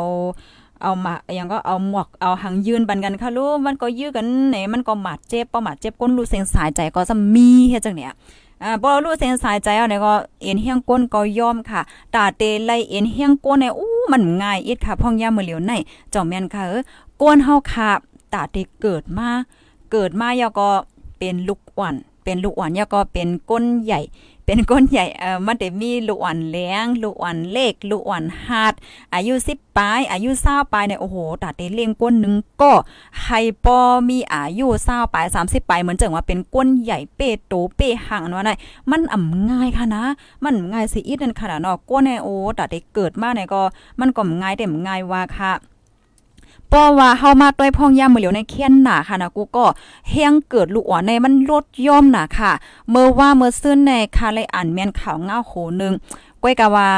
เอามาอย่างก็เอาหมวกเอาหางยืนบันกันค่ะลูกมันก็ยื้อกันไหนมันก็หมาดเจ็บป้อหมาดเจ็บก้นรู้เสียงสายใจก็จะมีเฮ็ดจังเนี่ย อ่าบ่รู้เส้นสายใจเอาเนี่ยก็เอ็นเฮียงก้นก็ยอมค่ะตาเตไลเอ็นเฮียงก้นเนี่ยอู้มันง่ายอีดค่ะพ่องยามมื้อเหลียวในเจ้าแม่นค่ะเออก้นเฮาค่ะตาเตเกิดมาเกิดมายาก็เป็นลูกอ่อนเป็นลูกอ่อนยาก็เป็นก้นใหญ่ เป็นก้นใหญ่เอ่อมันได้มีลูกอ่อนแรงลูกอ่อนเล็กลูกอ่อนฮาดอายุ10ปลายอายุ20ปลายเนี่ยโอ้โหตาเตเลี้ยงก้นนึงก็ให้ปอมีอายุ20ปลาย30ปลายเหมือนจังว่าเป็นก้นใหญ่เป้โตเป้ห่างว่าไดมันอ่ำง่ายค่ะนะ มันง่ายสิอีดนั่นขนาดเนาะก้นเนี่ยโอ้ตาเตเกิดมาเนี่ยก็มันก็ง่ายแต่ง่ายว่าค่ะ ป้อว่าเฮามาต้วยพ่องย่ามมือเหลียวในเคียนหนาค่ะนะกูก็เฮียงเกิดลูกอ่อนในมันลดย่อมหนาค่ะ เมื่อว่าเมื่อซึ้นในค่ะเลยอ่านแม่นข่าวเงาโหนึงก้อยกะว่า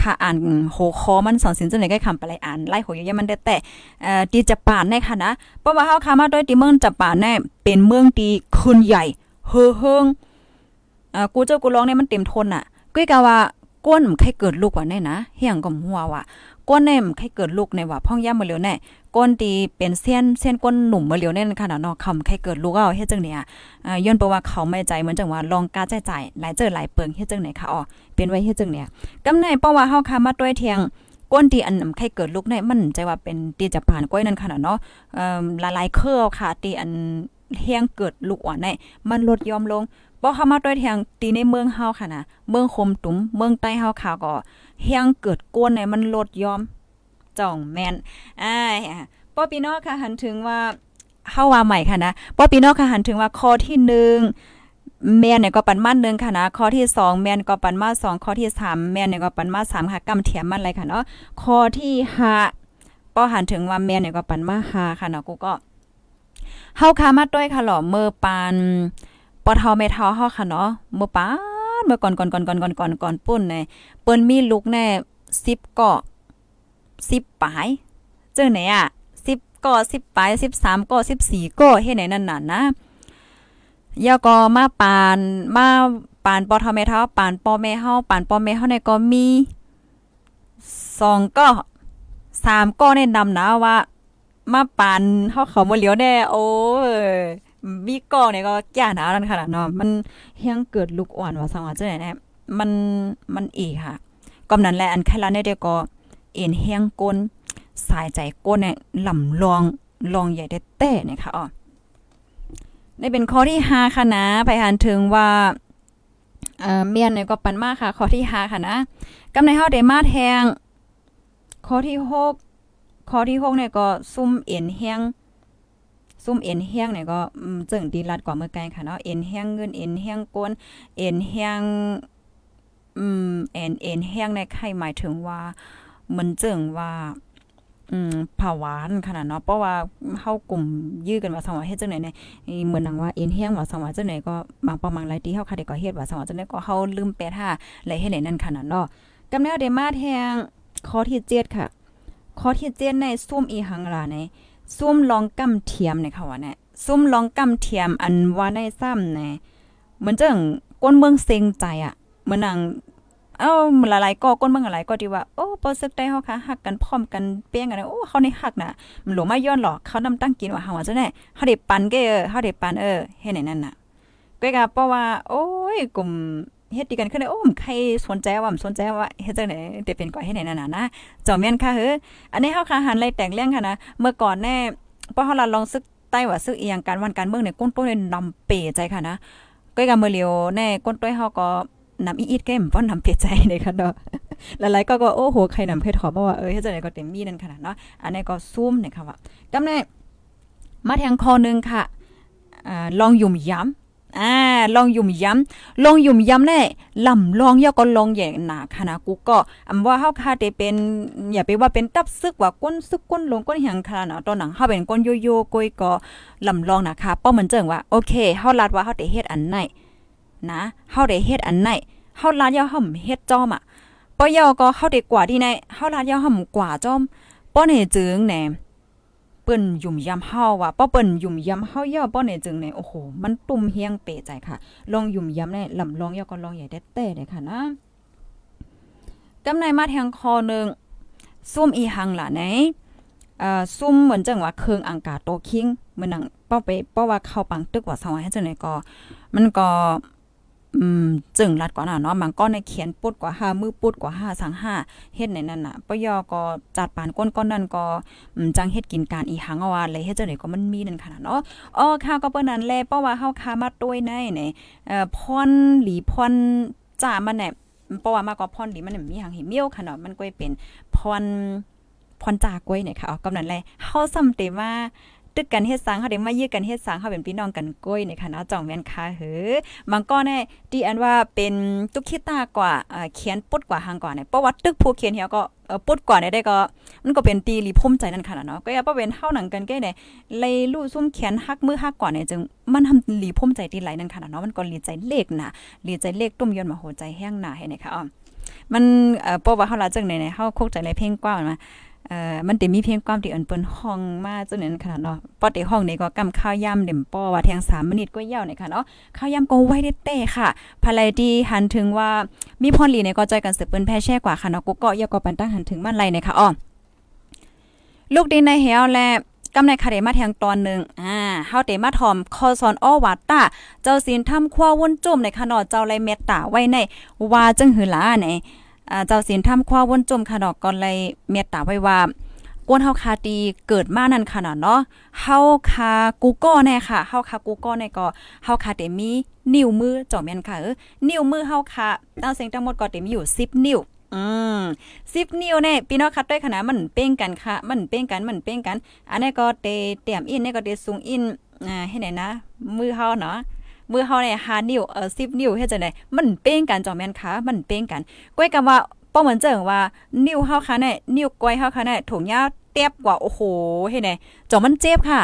ค่ะอ่านโหคอมันสอนสินจังได๋ก็คำไปไลอ่านไล่โหยมันได้แต่เอ่อที่จะปานในค่ะนะเพราะว่าเฮาค่ะมาด้วยที่เมืองจะปานแน่เป็นเมืองที่คืนใหญ่เฮอเฮิงเอ่อกูเจ้ากูร้องเนี่ยมันเต็มทนน่ะก้อยกะว่าก้นใครเกิดลูกว่าแน่นะเฮียงก็หัวว่า ก้นแน่มใครเกิดลูกในว่าพ่องย่ามือเหลียวแน่ก้นตีเป็นเส้นเส้นก้นหนุ่มมือเหลียวแน่นค่ะเนาะคำใครเกิดลูกเอาเฮ็ดจังเนี่ยอ่าย้อนเพราะว่าเขาไม่ใจเหมือนจังว่าลองกาใจใจหลายเจอหลายเปิงเฮ็ดจังไหนค่ะอ๋อเป็นไว้เฮ็ดจังเนี่ยกำในเพราะว่าเฮาค่ะมาด้วยเทียงก้นตีอันใครเกิดลูกในมันใจว่าเป็นตีจะผ่านก้อยนั่นค่ะเนาะเอ่อหลายเครือค่ะตีอัน เฮียงเกิดลูกอ่อนในมันลดยอมลงบ่เข้ามาด้วยทางตีในเมืองเฮาค่ะนะเมืองคมตุ้มเมืองใต้เฮาค่ะก็เฮียงเกิดก้นในมันลดยอมจ่องแม่นอ่าป้อปีนอค่ะหันถึงว่าเฮาว่าใหม่ค่ะนะป้อปีนอค่ะหันถึงว่าข้อที่1แม่นเนี่ยก็ปันมา1ค่ะนะข้อที่2แม่นก็ปันมา2ข้อที่3แม่นเนี่ยก็ปันมา3ค่ะกำเทียมมันอะไรค่ะเนาะข้อที่5ป้อหันถึงว่าแม่นเนี่ยก็ปันมา5ค่ะเนาะกูก็ เฮาค่ะมาด้วยค่ะหรอเมื่อปานปอเทาไม่เทาเฮาค่ะเนาะเมื่อปานเมื่อก่อนก่อนก่อนก่อนก่อนก่อนก่อนปุ้นในเปิ้นมีลูกแน่10ก็10ปลายเจอไหนอะ10ก็10ปลาย13ก็14ก็เฮ็ดไหนนั่นน่ะนะยาก็มาปานมาปานปอเทาแม่เทาปานปอแม่เฮาปานปอแม่เฮาเนี่ยก็มี2ก็3ก็แนะนำนะว่า มาปานเฮาเขาบ่เหลียวแน่โอ้ยมีกองเนี่ยก็แก่หนานั่นขนาดเนาะมันเฮียงเกิดลูกอ่อนว่าสังว่าจังได๋แน่มันมันอีค่ะกำนั้นแหละอันแค่ละเนี่ยเดียวก็เอ็นเฮียงก้นสายใจก้นเนี่ยลำลองลองใหญ่ได้แต่เนี่ยค่ะอ๋อในเป็นข้อที่5ค่ะนะไปหันถึงว่าเอ่อเมียนเนี่ยก็ปันมากค่ะ ข้อที่5ค่ะนะกำในเฮาได้มาแทงข้อที่6 ข้อที่6เนี่ยก็ซุ่มเอ็นเฮียงซุ่มเอ็นแห้งเนี่ยก็เจิงดีรัดกว่าเมื่อไกลค่ะเนาะเอ็นแห้งเงินเอ็นแห้งก้นเอ็นแห้งอืมเอ็นเอ็นแห้งในไข่หมายถึงว่ามือนเจิงว่าอืมผาวานขนาดเนาะเพราะว่าเฮากลุ่มยื้อกันว่าสังว่าเฮ็ดจังไหนเนี่ยเหมือนหนังว่าเอ็นเฮียงว่าสังว่าจังไหนก็บางประมาณหลายตีเฮาค่ะได้ก็เฮ็ดว่าสังว่าจังไหนก็เฮาลืมแปดท่าและเฮ็ดไหนนั่นขนาดเนาะกำแนวได้มาแทงข้อที่7ค่ะ ข้อที่7ในซุ่มอีหังลาในซุ่มลองกำเทียมในค่ะว่าเนี่ยซุ่มลองกำเทียมอันว่าในซ้ำในเหมือนจังก้นเมืองเซ็งใจอะเหมือนหนังเอ้าหลายๆก็ก้นเมืองหลายก็ดีว่าโอ้บ่ซึกได้เฮาค่ะฮักกันพร้อมกันเปี้ยงกันโอ้เฮาในฮักน่ะมันหลงมาย้อนหรอกเขานำตั้งกินว่าเฮาว่าจังได๋เฮาได้ปันเกเออเฮาได้ปันเออเฮ็ดไหนนั่นน่ะก็ก็เพราะว่า โอ้ยกลุ่ม เฮ็ดดีกันขึ้นโอ้มใครสนใจว่าสนใจว่าเฮ็ดจังได๋แต่เป็นก่อยเฮ็ดไหนนั่นน่ะนะจอมแม่นค่ะเฮ้ออันนี้เฮาค่ะหันไล่แต่งเรื่องค่ะนะเมื่อก่อนแน่พอเฮาลองซึกใต้ว่าซึกอียงการวันการเมืองเนี่ยก้นต้นนำเปใจค่ะนะก็กะมื้อเลียวแน่ก้นต้อยเฮาก็นำอีอีดแก้มป้อนนำเปใจเลยค่ะเนาะหลายๆก็ก็โอ้โหใครนำเพชรถอบ่ว่าเออเฮ็ดจังได๋ก็เต็มมีนั่นขนาดเนาะอันนี้ก็ซุ่มเนี่ยค่ะว่ากำแน่มาแทงคอนึงค่ะอ่าลองยุ่มย้ำ อ่าลองยุ่มย้ำลองยุ่มย้ำแน่ลำลองย่อก็ลองแย่หนาค่ะนะกูก็อำว่าเฮาคาได้เป็นอย่าไปว่าเป็นตับซึกว่าก้นซึกก้นลงก้นหยังค่ะนาะตอนหนังเฮาเป็นก้นโยโย่กอยก็ลำลองนะคะป้อเหมือนเจิงว่าโอเคเฮาลาดว่าเฮาได้เฮ็ดอันไหนนะเฮาได้เฮ็ดอันไหนเฮาลาดย่อห่มเฮ็ดจอมอะป้อยอก็เฮาได้กว่าที่ไหนเฮาลาดย่อห่มกว่าจอมป้อเนี่ยจึงแหนเปิ้นยุ่มยำเฮาว่ะป้อเปิ้นยุ่มยำเฮาย่อป้อเนี่ยจึงเนี่ยโอ้โหมันตุ่มเฮียงเปใจค่ะ ลองยุ่มยำเนี่ยลำลองย่อก็ลองใหญ่แต้เลยค่ะนะกำในมาแทงคอหนึ่งซุ่มอีหังล่ะไหนเอ่อซุ่มเหมือนจังว่าเครื่องอังกาโตคิงเหมือนหนังป้อไปป้อว่าเข้าปังตึกว่าสวายให้จังไหนก็ มันก็ อืมจึงรัดกว่าน่ะเนาะบางก้อนในเขียนปุดกว่า5มือปุดกว่า5สัง5เฮ็ดในนั้นน่ะปยอก็จัดปานก้นก้อนนั้นก็อืมจังเฮ็ดกินการอีหังเอาว่าเลยเฮ็ดจังได๋ก็มันมีนั่นขนาดเนาะอ๋อข้าวก็เปิ้นนั้นแลเพราะว่าเฮาคามาต้วยในเนี่ยเอ่อพรหลีพรจ่ามันเนี่ยเพราะว่ามาก็พรหลีมันมีหังเห็นเมียวค่ะเนาะมันก็เป็นพรพรจาก้วยเนี่ยค่ะอ๋อกำนั้นแลเฮาซ้ำเตว่า ตึกกันเฮ็ดสังเฮาได้มายื้อกันเฮ็ดสังเฮาเป็นพี่น้องกันก้อยในคณะจ่องแม่นค่ะเหือบางก้อนแน่ที่อันว่าเป็นตุกคิตากว่าเขียนปุดกว่าหางกว่าเนี่ยเพราะว่าตึกผู้เขียนเฮียก็ปุดกว่าได้ก็มันก็เป็นตีลีพุ่มใจนั่นค่ะเนาะก็อย่าเป็นเฮาหนังกันแก่เนี่ยเลยลู่ซุ่มเขียนฮักมือฮักกว่าเนี่ยจึงมันทำลีพุ่มใจตีไหลนั่นค่ะเนาะมันก็ลีใจเลขน่ะลีใจเลขตุ้มยนต์มาโหใจแห้งหนาให้นี่ยค่ะอ๋อมันเอ่อเพราะว่าเฮาละจังไหนๆเฮาคกใจในเพลงกว้างมา อ่อมันจะมีเพียงความที่อิ้นเปิ้นห้องมาจนนั้นขนาดเนาะปอติห้องนี้ก็กำข้าวยำเด่มป้อว่าแทง3มินิก็ยาวนี่ค่ะเนาะข้าวยำก็ไว้ได้เต้ค่ะภายที่หันถึงว่ามีพรลีเนี่ยก็จกันสืบเปิ้นแพ้แช่กว่าค่ะเนาะกูก็ยาก็ปันตั้งหันถึงมันไรเนี่ยค่ะอ้อลูกดินในเฮวและกำในคาเดมาแทงตอนหนึ่งอ่าเฮาเตมาถอม คอซอนอ้อวาตาเจ้าศีลทำคว้าวนจุ่มในขนอเจ้าไรเมตตาไว้ใน ว่าจึงหือหลาไหน เจ้าศีลทำคว้าวนจมค่ะดอกก่อนเลยเมตตาไว้ว่ากวนเฮาคาตีเกิดมานั่นค่ะเนาะเฮาคากูก็แน่ค่ะเฮาคากูก็แน่ก็เฮาคาเตมีนิ้วมือจ่อแม่นค่ะเออนิ้วมือเฮาคาตั้งเสียงทั้งหมดก็เต็มอยู่10นิ้วอืม10นิ้วเนี่ยพี่น้องคัดด้วยขนาดมันเป้งกันค่ะ มันเป้งกันมันเป้งกัน อันนี้ก็เตเตียมอินนี่ก็เตสูงอินอ่าให้ไหนนะ มือเฮาเนาะ มือเฮาเนี่ย5นิ้วเออ10นิ้วเฮ็ดจังได๋มันเป้งกันจ่อแม่นค่ะมันเป้งกันก้อยกับว่าป้อเหมือนเจิงว่านิ้วเฮาค่ะเนี่ยนิ้วก้อยเฮาค่ะเนี่ยถุงยาเต็บกว่าโอ้โหเฮ็ดไหนจ่อมันเจ็บค่ะ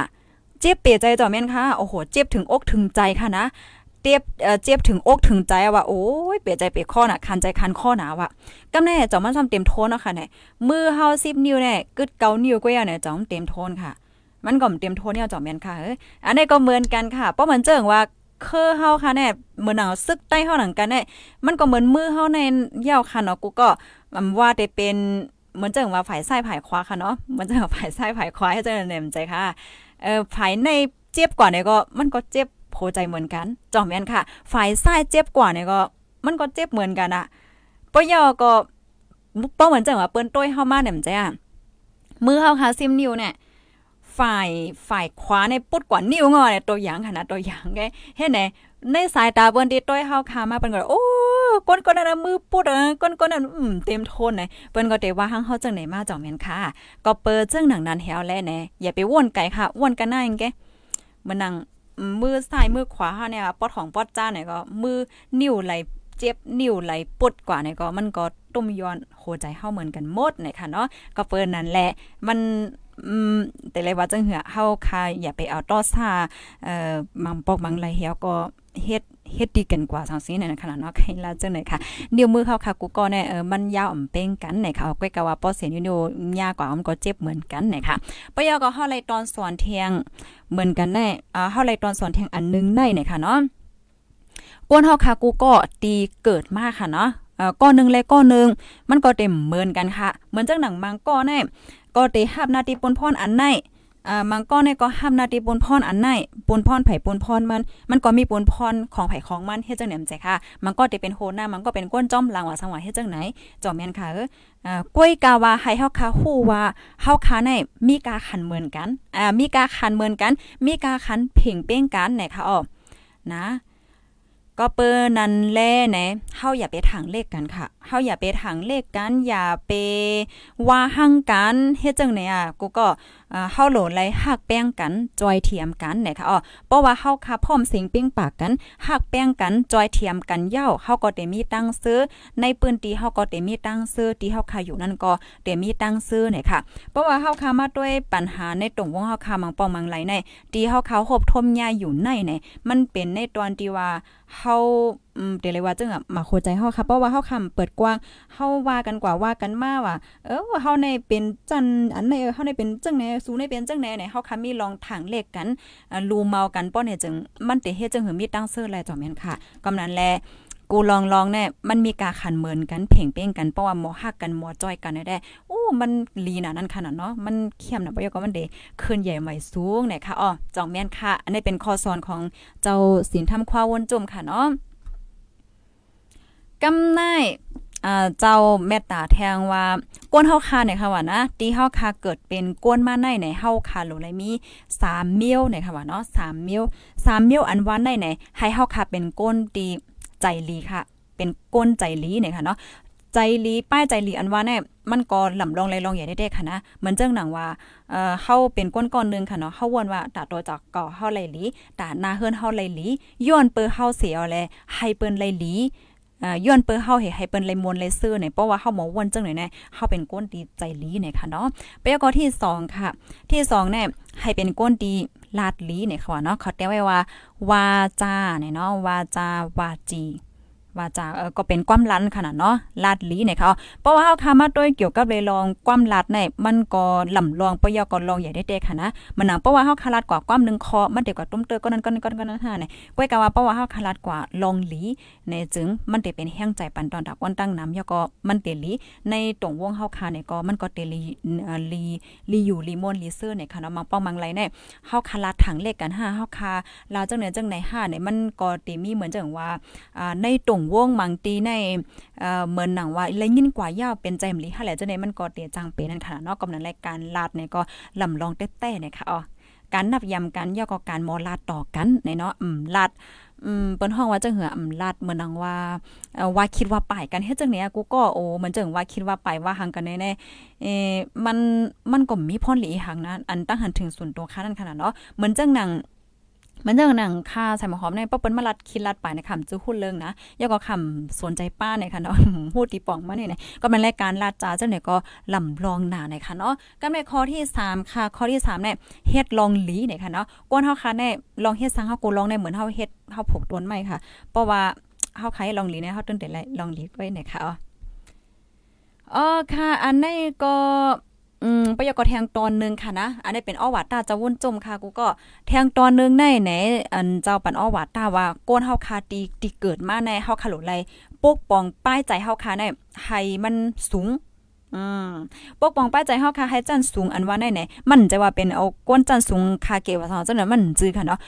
เจ็บเปียใจจ่อแม่นค่ะโอ้โหเจ็บถึงอกถึงใจค่ะนะเจ็บเอ่อเจ็บถึงอกถึงใจว่าโอ้ยเปียใจเปียข้อน่ะคันใจคันข้อหนาว่ะกำแน่จ่อมันซ้ำเต็มโทนเนาะค่ะเนี่ยมือเฮา10นิ้วเนี่ยกึดเกานิ้วก็ยเนี่ยจ่อมเต็มโทนค่ะมันก็เต็มโทนเนี่ยจ่อแม่นค่ะเอ้ยอันนี้ก็เหมือนกันค่ะ เพราะมันเจิงว่า คือเฮาค่ะเนี่ยเหมือนเอาซึกใต้เฮาหนังกันเนี่ยมันก็เหมือนมือเฮาในยาวค่ะเนาะกูก็ว่าได้เป็นเหมือนจังว่าฝ่ายซ้ายฝ่ายขวาค่ะเนาะเหมือนจังว่าฝ่ายซ้ายฝ่ายขวาให้จังเนมใจค่ะเอ่อฝ่ายในเจ็บกว่าเนี่ยก็มันก็เจ็บโผใจเหมือนกันจอมแม่นค่ะ ฝ่ายซ้ายเจ็บกว่าเนี่ยก็ มันก็เจ็บเหมือนกันอะปยอก็ป้อเหมือนจังว่าเปิ้นต้วยเฮามาเนี่ยใจอะมือเฮาค่ะซิมนิวเนี่ย ฝ่ายฝ่ายขวาในปุดกว่านิ้วงอเนี่ยตัวอย่างค่ะนะตัวอย่างแกเฮ็ดไหนในสายตาเปิ้นที่ต้อยเฮาคามาเปิ้นก็โอ้ก้นก้นนั้นมือปุดเออก้นก้นนั้นอืมเต็มทนเลยเปิ้นก็เตว่าหังเฮาจังไหนมาจ่องแม่นค่ะ ก็เปิดจังหนังนั้นแฮวแลแน่อย่าไปว่นไก่ค่ะว่นกันหน้าจังแกมันนั่งมือซ้ายมือขวาเฮาเนี่ยปอดของปอดจ้าเนี่ยก็มือนิ้วไหลเจ็บนิ้วไหลปดกว่าเนี่ยก็มันก็ตุ้มย้อนโหใจเฮาเหมือนกันหมดนะคะเนาะก็เปิ้นนั่นแหละมัน อืมแต่เลยว่าจังเหือเฮาคาอย่าไปเอาต้อซาเอ่อมังปอกมังไหลเหี่ยวก็เฮ็ดเฮ็ดดีกันกว่าจังซี่นั่นขนาดเนาะใครลาจังไหนค่ะนิ้วมือเขาค่ะกูก็เนี่ยเออมันยาวอ่ำเป้งกันไหนค่ะก้อยกะว่าป้อเสียนอยู่นิ้วยากว่ามันก็เจ็บเหมือนกันไหนค่ะปยอก็เฮาเลตอนสอนเทียงเหมือนกันแน่อ่าเฮาเลตอนสอนเทียงอันนึงในไหนค่ะเนาะกวนเฮาค่ะกูก็ตีเกิดมากค่ะเนาะเออก้อนหนึ่งและก้อนหนึ่งมันก็เต็มเหมือนกันค่ะ เหมือนจังหนังมังก้อนแน่ก็เตฮับนาทีปนพรอันไหนอ่ามังก้อนเนี่ยก็ห้ามนาทีปนพรอันไหนปนพรไผ่ปนพรมัน มันก็มีปนพรของไผ่ของมันเฮ็ดจังไหนใจค่ะ มันก็จะเป็นโหน้ามันก็เป็นก้นจ้อมหลังว่าสังว่าเฮ็ดจังไหนจอมแม่นค่ะเอออ่ากล้วยกาว่าให้เฮาคาฮู้ว่าเฮาคาในมีกาขันเหมือนกันอ่ามีกาขันเหมือนกัน มีกาขันเพ่งเป้งกันไหนค่ะอ๋อนะ ก็เปิ้นนั่นแลไหนเฮาอย่าไปถังเลขกันค่ะเฮาอย่าไปถังเลขกัน อย่าไปว่าหั่งกันเฮ็ดจังไหนอะกูก็อ่าเฮาโหลไลหักแป้งกันจอยเทียมกันไหนค่ะอ๋อเพราะว่าเฮาค่ะพร้อมสิงปิ้งปากกันหักแป้งกันจอยเทียมกันเย้าเฮาก็ได้มีตั้งซื้อ ในปืนตีเฮาก็ได้มีตั้งซื้อที่เฮาค่ะอยู่นั่นก็ได้มีตั้งซื้อไหนค่ะเพราะว่าเฮาค่ะมาด้วยปัญหาในตรงวงเฮาค่ะมังปองมังไหลในที่เฮาเขาหบทมยาอยู่ในไหนมันเป็นในตอนที่ว่าเฮาอืมเดี๋ยวเลยว่าจังอะมาโคใจเฮาค่ะเพราะว่าเฮาคำเปิดกว้างเฮาว่ากันกว่าว่ากันมาว่า เออเฮาในเป็นจันอันในเฮาในเป็นจังไหนสูในเป็นจังไหนไหนเฮาคำมีลองถังเลขกันลูเมากันป้อเนี่ยจึงมันติเฮ็ดจังหือมีตั้งเสื้อแลจอมแม่นค่ะกำนั้นแล กูลองลองแน่มันมีกาขันเหมือนกันเพ่งเป้งกันเพราะว่าหมอฮักกันหมอจ้อยกันได้โอ้มันลีน่ะนั่นขนาดเนาะมันเข้มนะประโยคก็มันเดขึ้นใหญ่ใหม่สูงเนี่ยค่ะอ๋อจองแม่นค่ะ อันนี้เป็นข้อสอนของเจ้าศีลธรรมควาวนจุ่มค่ะเนาะกำนายอ่าเจ้าเมตตาแทงว่าก้นเฮาคาเนี่ยค่ะว่านะตีเฮาคาเกิดเป็นก้นมาในในเฮาคาโลเลยมี3มิลเนี่ยค่ะว่าเนาะ3มิล3มิลอันว่าในไหนให้เฮาคาเป็นก้นตี ใจลีค่ะ เป็นก้นใจลีเนี่ยค่ะเนาะใจลีป้ายใจลีอันว่าเนี่ยมันก็ลำลองเลยลองใหญ่ได้ๆค่ะนะเหมือนเจ้งหนังว่าเอ่อเฮาเป็นก้นก้อนนึงค่ะเนาะเฮาวนว่าตาตัวจากก่อเฮาไหลลีตาหน้าเฮือนเฮาไหลลีย้อนเปิ้เฮาเสียอาแลให้เปิ้นไหลลีอ่าย้อนเปิ้เฮาเฮ็ดให้เปิ้นเลยมวนเลยซื้อเนี่ยเพราะว่าเฮาหมอวนจังไหนแน่เฮาเป็นก้นดีใจลีเนี่ยค่ะเนาะไปก็ที่2ค่ะ ที่2เนี่ยให้เป็นก้นดี ลาดลีเนี่ยค่ะเนาะเขาแต่ไว้ว่า วาจาเนี่ยเนาะวาจาวาจี ว่าจะเออก็เป็นความลันขนาดเนาะลาดลีเนี่ยเขาเพราะว่าเฮาคามาด้วยเกี่ยวกับเลยลองความลัดเนี่ยมันก็ลำลองปยอก็ลองใหญ่ได้เด็ค่ะนะมันหนังเพราะว่าเฮาคาลัดกว่าความนึงคอมันเด็กกว่าต้มเตอก็นั้นก็นั้นก็นั้นหาเนี่ยก้อยกะว่าเพราะว่าเฮาคาลัดกว่าลองหลีในจึงมันได้เป็นแห้งใจปันตอนดักวันตั้งน้ำยอก็มันเตลีในตรงวงเฮาคาเนี่ยก็มันก็เตลีลีลีอยู่ลีมอนลีเซอร์เนี่ยค่ะเนาะมังป้องมังไรเนี่ยเฮาคาลัดถังเลขกัน5เฮาคาลาจังเหนือจังไหน5เนี่ยมันก็เตมีเหมือนจังว่าในตรงวงมังตีในเอ่อเหมือนหนังว่าเลยยินกว่ายาวเป็นใจมลีหาแหละจังได๋มันก็เตียจังเป็นนั่นค่ะเนาะกำนันรายการลาดเนี่ยก็ลำลองแต้ๆเนี่ยค่ะอ๋อการนับยำกันย่อก็การมอลาดต่อกันในเนาะอืมลาดอืมเปิ้นห้องว่าจังเหืออืมลาดเหมือนนังว่าเอ่อว่าคิดว่าป่ายกันเฮ็ดจังเนี้ยกูก็โอ้มันจังว่าคิดว่าป่ายว่าหังกันแน่ๆเอ่มันมันก็มีพรหลีหังนะอันตั้งหันถึงส่วนตัวค่ะนั่นขนาดเนาะเหมือนจังหนัง มันเรื่องหนังค่าใส่หมอหอมในป้าเปิ้นมาลัดคิดลัดไปในคำจื้อหุ้นเรื่องนะยาก็คำสนใจป้าในค่ะเนาะพูดตีป่องมาเนี่ยก็เป็นรายการลาดจ้าเจ้าเนี่ยก็ลำลองหนาในค่ะเนาะก็ในข้อที่ 3 ค่ะ ข้อที่3เนี่ยเฮ็ดลองหลีเนี่ยค่ะเนาะก้นเฮาค่ะในลองเฮ็ดซังเฮากูลองในเหมือนเฮาเฮ็ดเฮาผูกต้นไม้ค่ะ เพราะว่าเฮาใครลองหลีเนี่ยเฮาต้นแต่ลองหลีไว้เนี่ยค่ะอ๋อค่ะ อันนี้ก็ อืมปยกแทงตอนนึงค่ะนะ อันนี้เป็นอ้อวัดตาจะวุ่นจมค่ะ กูก็แทงตอนนึงในไหนอันเจ้าปันอ้อวัดตาว่าโกนเฮาคาตีตีเกิดมาในเฮาคาหลไลปกป้องป้ายใจเฮาคาในให้มันสูงอืมปกป้องป้ายใจเฮาค่ะให้จันสูงอันว่าได้ไหนมันจะว่าเป็นเอาก้นจันสูงคาเกว่าจังนั้นมันจื้อค่ะเนาะ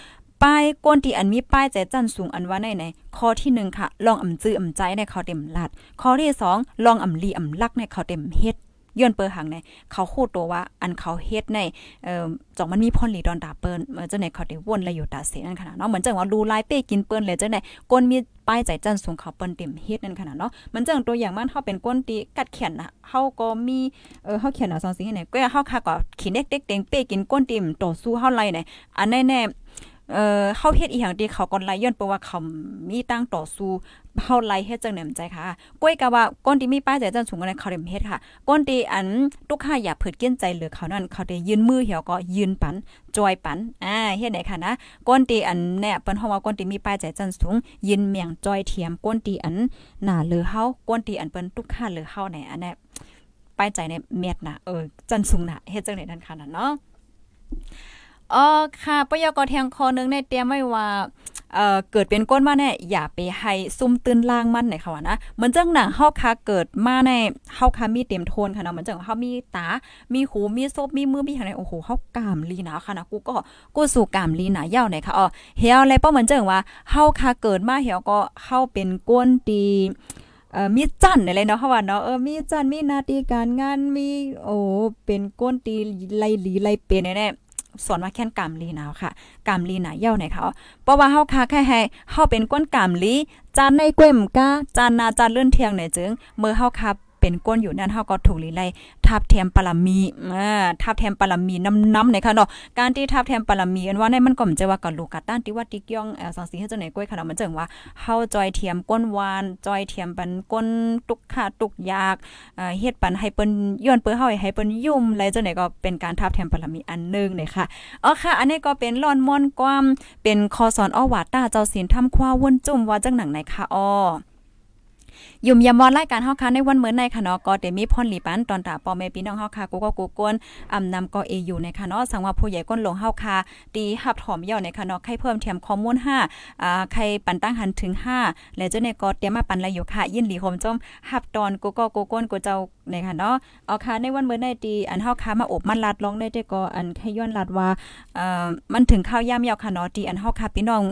ป้ายก้นที่อันมีป้ายใจจันสูงอันว่าได้ไหนข้อที่1ค่ะ ลองอ่ำจื้ออ่ำใจในเขาเต็มลัดข้อที่2ลองอ่ำลีอ่ำลักในเขาเต็มเฮ็ด ย้อนเปิหังในเขาคูดตัวว่าอันเขาเฮ็ดในเอ่อจองมันมีพ่นหลีดอนตาเปิ้นเมื่อจังได๋เขาได้วนและอยู่ตาเสนั่นขนาดเนาะเหมือนจังว่าดูลายเป้กินเปิ้นเลยจังได๋ก้นมีป้ายใจจันสูงเขาเปิ้นเต็มเฮ็ดนั่นขนาดเนาะมันจังตัวอย่างมันเฮาเป็นก้นตีกัดเขียนน่ะเฮาก็มีเออเฮาเขียนน่ะ2สิ่งไหนก็เฮาค่ะก็ขีเด็กเด็กเต็งเป้กินก้นติ่มต่อสู้เฮาไล่ไหนอันแน่ๆ เอ่อเฮาเฮ็ดอีหยังที่เขาก่อนไล่ย้อนเพราะว่าเขามีตั้งต่อสู้เฮาไล่เฮ็ดจังแหนมใจค่ะก้อยกะว่าก้นที่มีป้ายใจจันสูงกันเขาเดมเฮ็ดค่ะก้นที่อันทุกค่าอย่าเผิดเกี้ยนใจเหลือเขานั่นเขาได้ยืนมือเหี่ยวก็ยืนปันจอยปันอ่าเฮ็ดไหนค่ะนะก้นที่อันเนี่ยเปิ้นเฮาว่าก้นที่มีป้ายใจจันสูงยืนเมียงจอยเทียมก้นที่อันหน้าเหลือเฮาก้นที่อันเปิ้นทุกค่าเหลือเฮาไหนอันเนี้ยป้ายใจในเม็ดนะเออจันสูงน่ะเฮ็ดจังได๋นั่นค่ะเนาะ อ๋อค่ะปยกแทงคอนึงในเตรียมไว้ว่าเอ่อเกิดเป็นก้นมาแน่อย่าไปให้ซุ่มตื้นล่างมันไหนค่ะว่านะเหมือนจังหนังเฮาคาเกิดมาในเฮาคามีเต็มโทนค่ะเนาะเหมือนจังเฮามีตา มีหูมีซบมีมือมีอะไรโอ้โหเฮากามลีนะค่ะนะกูก็กูสู่กามลีนะยาวไหนค่ะอ๋อเฮียอะไรป้อเหมือนจังว่าเฮาคาเกิดมาเฮียก็เฮาเป็นก้นดีเอ่อมีจันอะไรเนาะเฮาว่าเนาะเออมีจันมีนาทีการงานมีโอ้เป็นก้นตีไลลีไลเป็นแน่ สอนว่าแค่นกามลีนาวค่ะกามลีน่ะเย่าไหนเขาเพราะว่าเฮาคาแค่ให้เฮาเป็นก้นกามลีจานในกล้มกาจานนาจานเลื่อนเทียงไหนจึงเมื่อเฮาคับ เป็นก้นอยู่นั่นเฮาก็ถูกลีไลทับแถมปรมีอ่าทับแถมปรมีน้ำน้ำในค่ะเนาะการที่ทับแถมปรมีอันว่าในมันก็มจะว่ากับลูกกัดต้านที่ว่าติกย่องเอ่อสังสีให้จังไหนก้อยค่ะเนาะมันจังว่าเฮาจอยเทียมก้นวานจอยเทียมปันก้นตุกขาตุกยากเอ่อเฮ็ดปันให้เปิ้นย้อนเปิ้นเฮาให้เปิ้นยุ่มอะไรจังไหนก็เป็นการทับแถมปรมีอันนึงเนี่ยค่ะอ๋อค่ะ อันนี้ก็เป็นลอนม่อนความเป็นคอสอนอ้อวาต้าเจ้าศีลทำควาวนจุ่มว่าจังหนังไหนค่ะอ้อ ยุ่มยามอนรายการเฮาค่ะในวันเหมือนในค่ะเนาะก็ได้มีพรหลีปันตอนตาปอแม่พี่น้องเฮาค่ะกูก็กูกวนอำนำก็เออยู่ในค่ะเนาะสังว่าผู้ใหญ่ก้นหลงเฮาค่ะตีหับถอมย่อในค่ะเนาะใครเพิ่มเทียมข้อมูล5อ่าใครปันตั้งหันถึง 5 แล้วเจ้าในก็เตรียมมาปันละอยู่ค่ะ ยินหลีโฮมจมหับตอนกูก็กูกวนกูเจ้าในค่ะเนาะเอาค่ะในวันเหมือนในตีอันเฮาค่ะมาอบมันลัดลองได้แต่ก็อันแค่ย้อนลัดว่าเอ่อมันถึงข้าวยามยาวค่ะเนาะตีอันเฮาค่ะพี่น้อง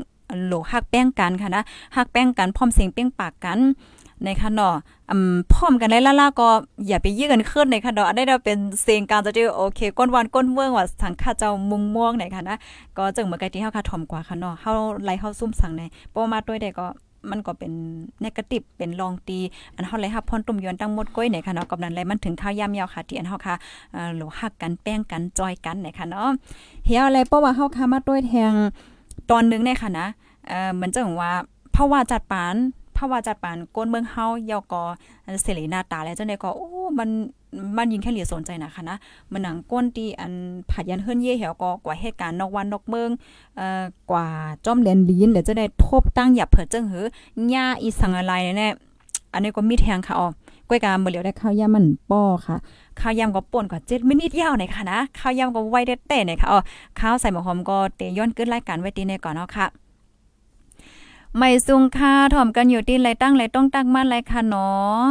โหลฮักแป้งกันค่ะนะฮักแป้งกันพร้อมเสียงเป้งปากกัน ในคันเนาะอืมพร้อมกันได้ล่าๆก็อย่าไปยื้อกันขึ้นในคันเนาะอันนี้เราเป็นเสียงการจะที่โอเค ก้นวันก้นเมืองว่าสังฆาเจ้ามุงม่วงในค่ะนะก็จึงเมื่อกี้ที่เฮาค่ะถ่อมกว่าค่ะเนาะเฮาไล่เฮาซุ่มสั่งในเพราะมาด้วยได้ก็มันก็เป็นเนกาทีฟเป็นลองตี อันเฮาเลยรับพรตุ่มยอนตั้งหมดก้อยไหนค่ะเนาะกับนั้นเลยมันถึงข้าวยามยาวค่ะที่อันเฮาค่ะเอ่อโหลฮักกันแป้งกันจอยกันไหนค่ะเนาะเฮียอะไรเพราะว่าเฮาค่ะมาด้วยแทงตอนนึงเนี่ยค่ะนะเอ่อเหมือนจังว่าเพราะว่าจัดปาน ภาวะจัดปานก้นเมืองเฮาเยาก็เสรีหน้าตาแล้วเจังได๋ก็โอ้มันมันยิงแค่เหลียสนใจนะคะนะมันหนังก้นตีอันผัดยันเฮิรนเย่เหี่ยวก็กว่าเหตุการณ์นอกวันนอกเมืองเอ่อกว่าจอมแลนลีนเดี๋ยวจะได้ทบตั้งหยับเผิดเจังหือหญ้าอีสังอะไรแน่อันนี้ก็มีแทงค่ะอ๋อก้อยกาเมื่อเหลียวได้ข้าวยำมันป้อค่ะข้าวยำก็ป่นกว่า7มินิตยาวหน่อยค่ะนะข้าวยำก็ไว้ได้แต่เนี่ยค่ะอ๋อข้าวใส่หมอหอมก็เตย้อนขึ้นรายการไว้ตีในก่อนเนาะค่ะ ไม่ซุงค่าถ่อมกันอยู่ที่ไรตั้งไรต้องตั้งมั่นไรค่ะเนาะ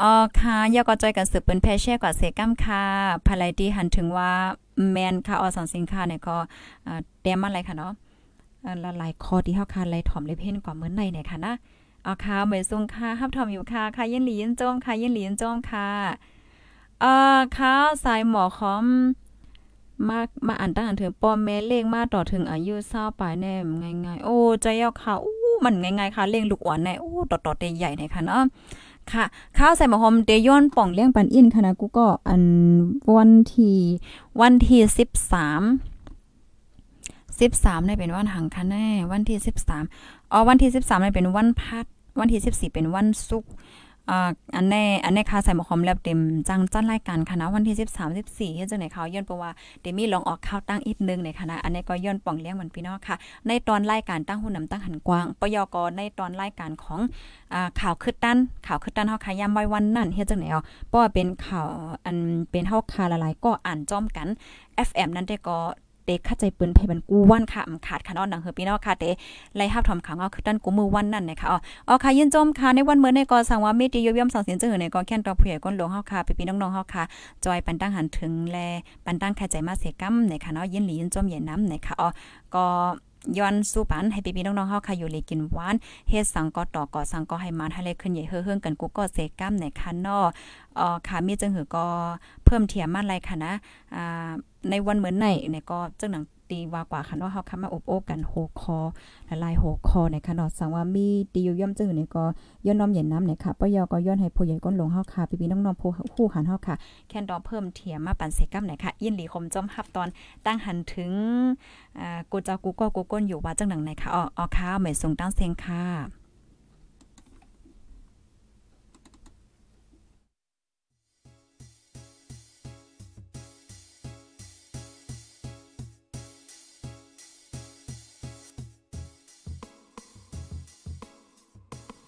อ๋อค่ะยอก็จอยกันสืบเป็นแพเช่กว่าเสกัมค่ะภายไลที่หันถึงว่าแมนค่ะออสองสินค้าเนี่ยก็เตรียมมาไรค่ะเนาะละลายคอที่เฮาค่ะไลถ่อมเลยเพ่นกว่าเหมือนในเนี่ยค่ะนะอ๋อค่ะไม่ซุงค่ะฮับถ่อมอยู่ค่ะค่ะยินหลียินจมค่ะยินหลียินจมค่ะเอ่อค่ะสายหมอคอม มา มาอ่านตั้งอันถึงปอมแม่เลขมาต่อถึงอายุเศร้าปลายแน่ง่ายๆ โอ้ใจยาวค่ะอู้มันง่ายๆค่ะเลขลูกอ่อนแน่โอ้ต่อๆเตใหญ่ๆค่ะเนาะค่ะ ข้าวใส่หมอหอมเตย้อนป่องเลี้ยงปันอินค่ะนะกูก็อันวันที่วันที่สิบสามสิบสามเนี่ยเป็นวันหังคะแน่ วันที่สิบสามอ๋อวันที่สิบสามเนี่ยเป็นวันพัด วันที่สิบสี่เป็นวันศุกร์ อันแน่อันแน่ค่ะใส่หมอคอมแล้วเต็มจังจันรายการคณะวันที่ 13 14เฮ็ดจังไหนเขาย้อนเพราะว่าเดมี่ลองออกข่าวตั้งอีกนึงในคณะอันนี้ก็ย้อนป่องเลี้ยงมันพี่น้องค่ะ ในตอนรายการตั้งหุ่นนำตั้งหันกว้างปยกในตอนรายการของอ่าข่าวคึดตันข่าวคึดตันเฮาค่ะยามไว้วันนั้นเฮ็ดจังไหนเอเพราะว่าเป็นข่าวอันเป็นเฮาคาละลายก็อ่านจ้อมกัน FM นั้นได้ก็ เด็กเข้าใจปืนเพมันกูวันค่ะขาดค่ะนอนหนังเฮอพี่น้องค่ะเตไล่ฮับทำขังเอาคือตั้นกูมือวันนั่นนะคะอ๋อค่ะยินจมค่ะในวันเมื่อในกอสั่งว่าเมติยย่อมสองเสียงเจอในกอแค่นตอผู้ใหญ่ก้นหลวงเฮาค่ะพี่น้องๆเฮาค่ะจอยปันตั้งหันถึงแลปันตั้งแค่ใจมาเสกำในค่ะเนาะยินหลียินจมเย็นน้ำนค่ะอ๋อก็ ย้อนสู้ปันให้พี่ๆน้องๆเฮาค่ะอยู่เลยกินหวานเฮ็ดสังก็ต่อก็สังก็ให้มันให้เลยขึ้นใหญ่เฮือๆกันกูก็เสกัมในคันนออ่อค่ะมีจังหือก็เพิ่มเทียมมาไรค่ะนะอ่าในวันเหมือนไหนเนี่ยก็จังหนัง ตีว่ากว่าคันว่าเฮาคามาอบโอ้กันโหคอละลายโหคอในค่ะเนาะสังว่ามีตีอยู่ย่อมจื้อนี่ก็ย้อนน้อมเย็นน้ำเนี่ยค่ะปยก็ย้อนให้ผู้ใหญ่ก้นลงเฮาค่ะพี่ๆน้องๆผู้ผู้หันเฮาค่ะ แคนดอเพิ่มเทียมมาปันเสกำไหนค่ะยินหลีคมจอมฮับตอนตั้งหันถึงอ่ากูเจ้ากูก็กูก้นอยู่ว่าจังหนังไหนค่ะอ๋ออ๋อค่ะเหมยส่งตั้งเซงค่ะ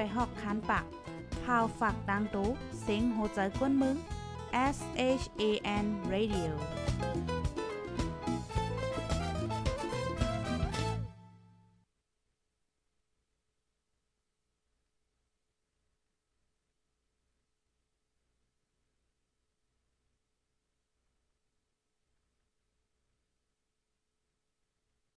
ผู้โดยหอกคันปากพาวฝากดังตู้เสียงโหใจกวนมึง S H A N Radio